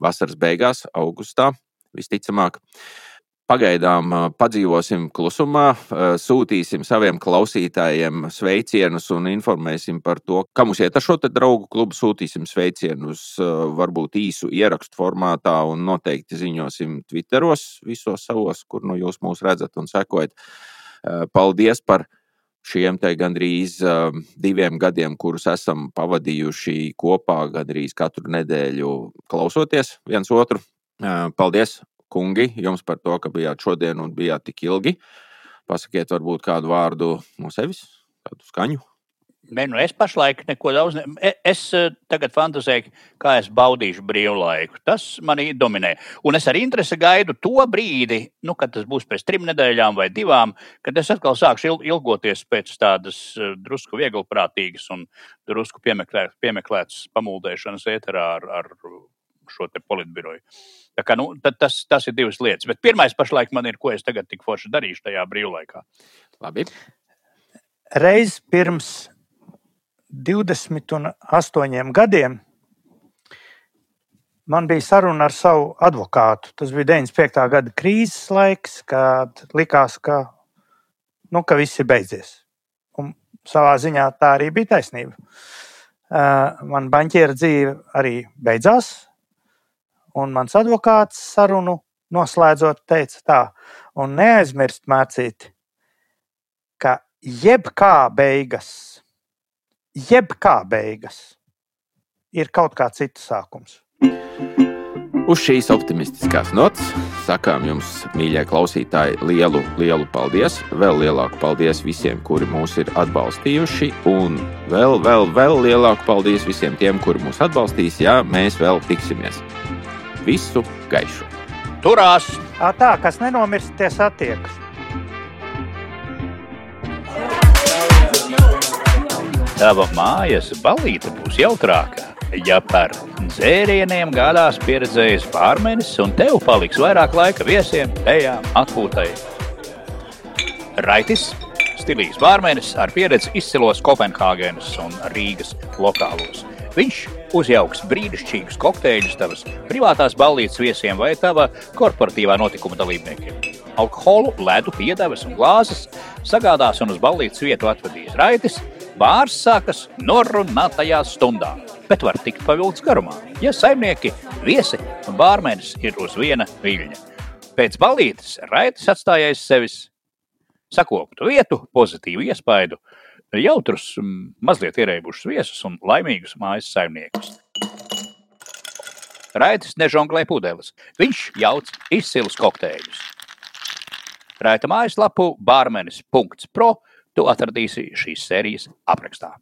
vasaras beigās, augustā visticamāk. Pagaidām padzīvosim klusumā, sūtīsim saviem klausītājiem sveicienus un informēsim par to, kā mums iet ar šo draugu klubu. Sūtīsim sveicienus varbūt īsu ierakstu formātā un noteikti ziņosim Twitteros visos savos, kur nu jūs mūs redzat un sekojat. Paldies par šiem te gandrīz diviem gadiem, kurus esam pavadījuši kopā, gandrīz katru nedēļu klausoties viens otru. Paldies kungi, jums par to, ka bijāt šodien un bijāt tik ilgi. Pasakiet, varbūt kādu vārdu no sevis, kādu skaņu. Ne, nu es pašlaik neko daudz. Ne... E, es eh, tagad fantāzēju, kā es baudīšu brīvlaiku. Tas manī dominē. Un es ar interesi gaidu to brīdi, nu, kad tas būs pēc trim nedēļām vai divām, kad es atkal sākšu ilgoties pēc tādas eh, drusku vieglprātīgas un drusku piemeklētas, pamuldēšanas ēterā ar, ar šo politbiroju. Tā kā, nu, tas, tas ir divas lietas. Bet pirmais pašlaik man ir, ko es tagad tik forši darīšu tajā brīvlaikā. Labi. Reiz pirms 28 gadiem man bija saruna ar savu advokātu. Tas bija 95. gada krīzes laiks, kad likās, ka, nu, ka viss ir beidzies. Un savā ziņā tā arī bija taisnība. Uh, man banķiera dzīve arī beidzās Un mans advokāts sarunu noslēdzot, teica tā, un neaizmirst mācīt, ka jebkā beigas, jebkā beigas ir kaut kā cits sākums. Uz šīs optimistiskās nots sakām jums, mīļie klausītāji, lielu, lielu paldies. Vēl lielāku paldies visiem, kuri mūs ir atbalstījuši, un vēl, vēl, vēl lielāku paldies visiem tiem, kuri mūs atbalstīs, ja mēs vēl tiksimies. Visu gaišu! Turās! À, tā, kas nenomirst, tie satiekas. Tava mājas balīte būs jautrākā, ja par dzērieniem gādās pieredzējis pārmenis un tev paliks vairāk laika viesiem, ejām, atpūtai. Raitis, stilīgs pārmenis ar pieredzi izcilos Kopenhāgenes un Rīgas lokālos. Viņš uzjauks brīnišķīgus kokteļus tavas privātās ballītes viesiem vai tava korporatīvā notikuma dalībniekiem. Alkoholu, ledu, piedevas un glāzes sagādās un uz ballītes vietu atvedīs raitis. Bārs sākas norunātajā stundā, bet var tikt pavilgts garumā, ja saimnieki, viesi un bārmenis ir uz viena viļņa. Pēc ballītes raitis atstājais sevis sakoptu vietu, pozitīvu iespaidu jautrus, mazliet ierēbušus viesus un laimīgus mājas saimniekus. Raitas nežonglē pudeles. Viņš jauc izcilus kokteļus. Raita mājaslapu bārmenis.pro tu atradīsi šīs sērijas aprakstā.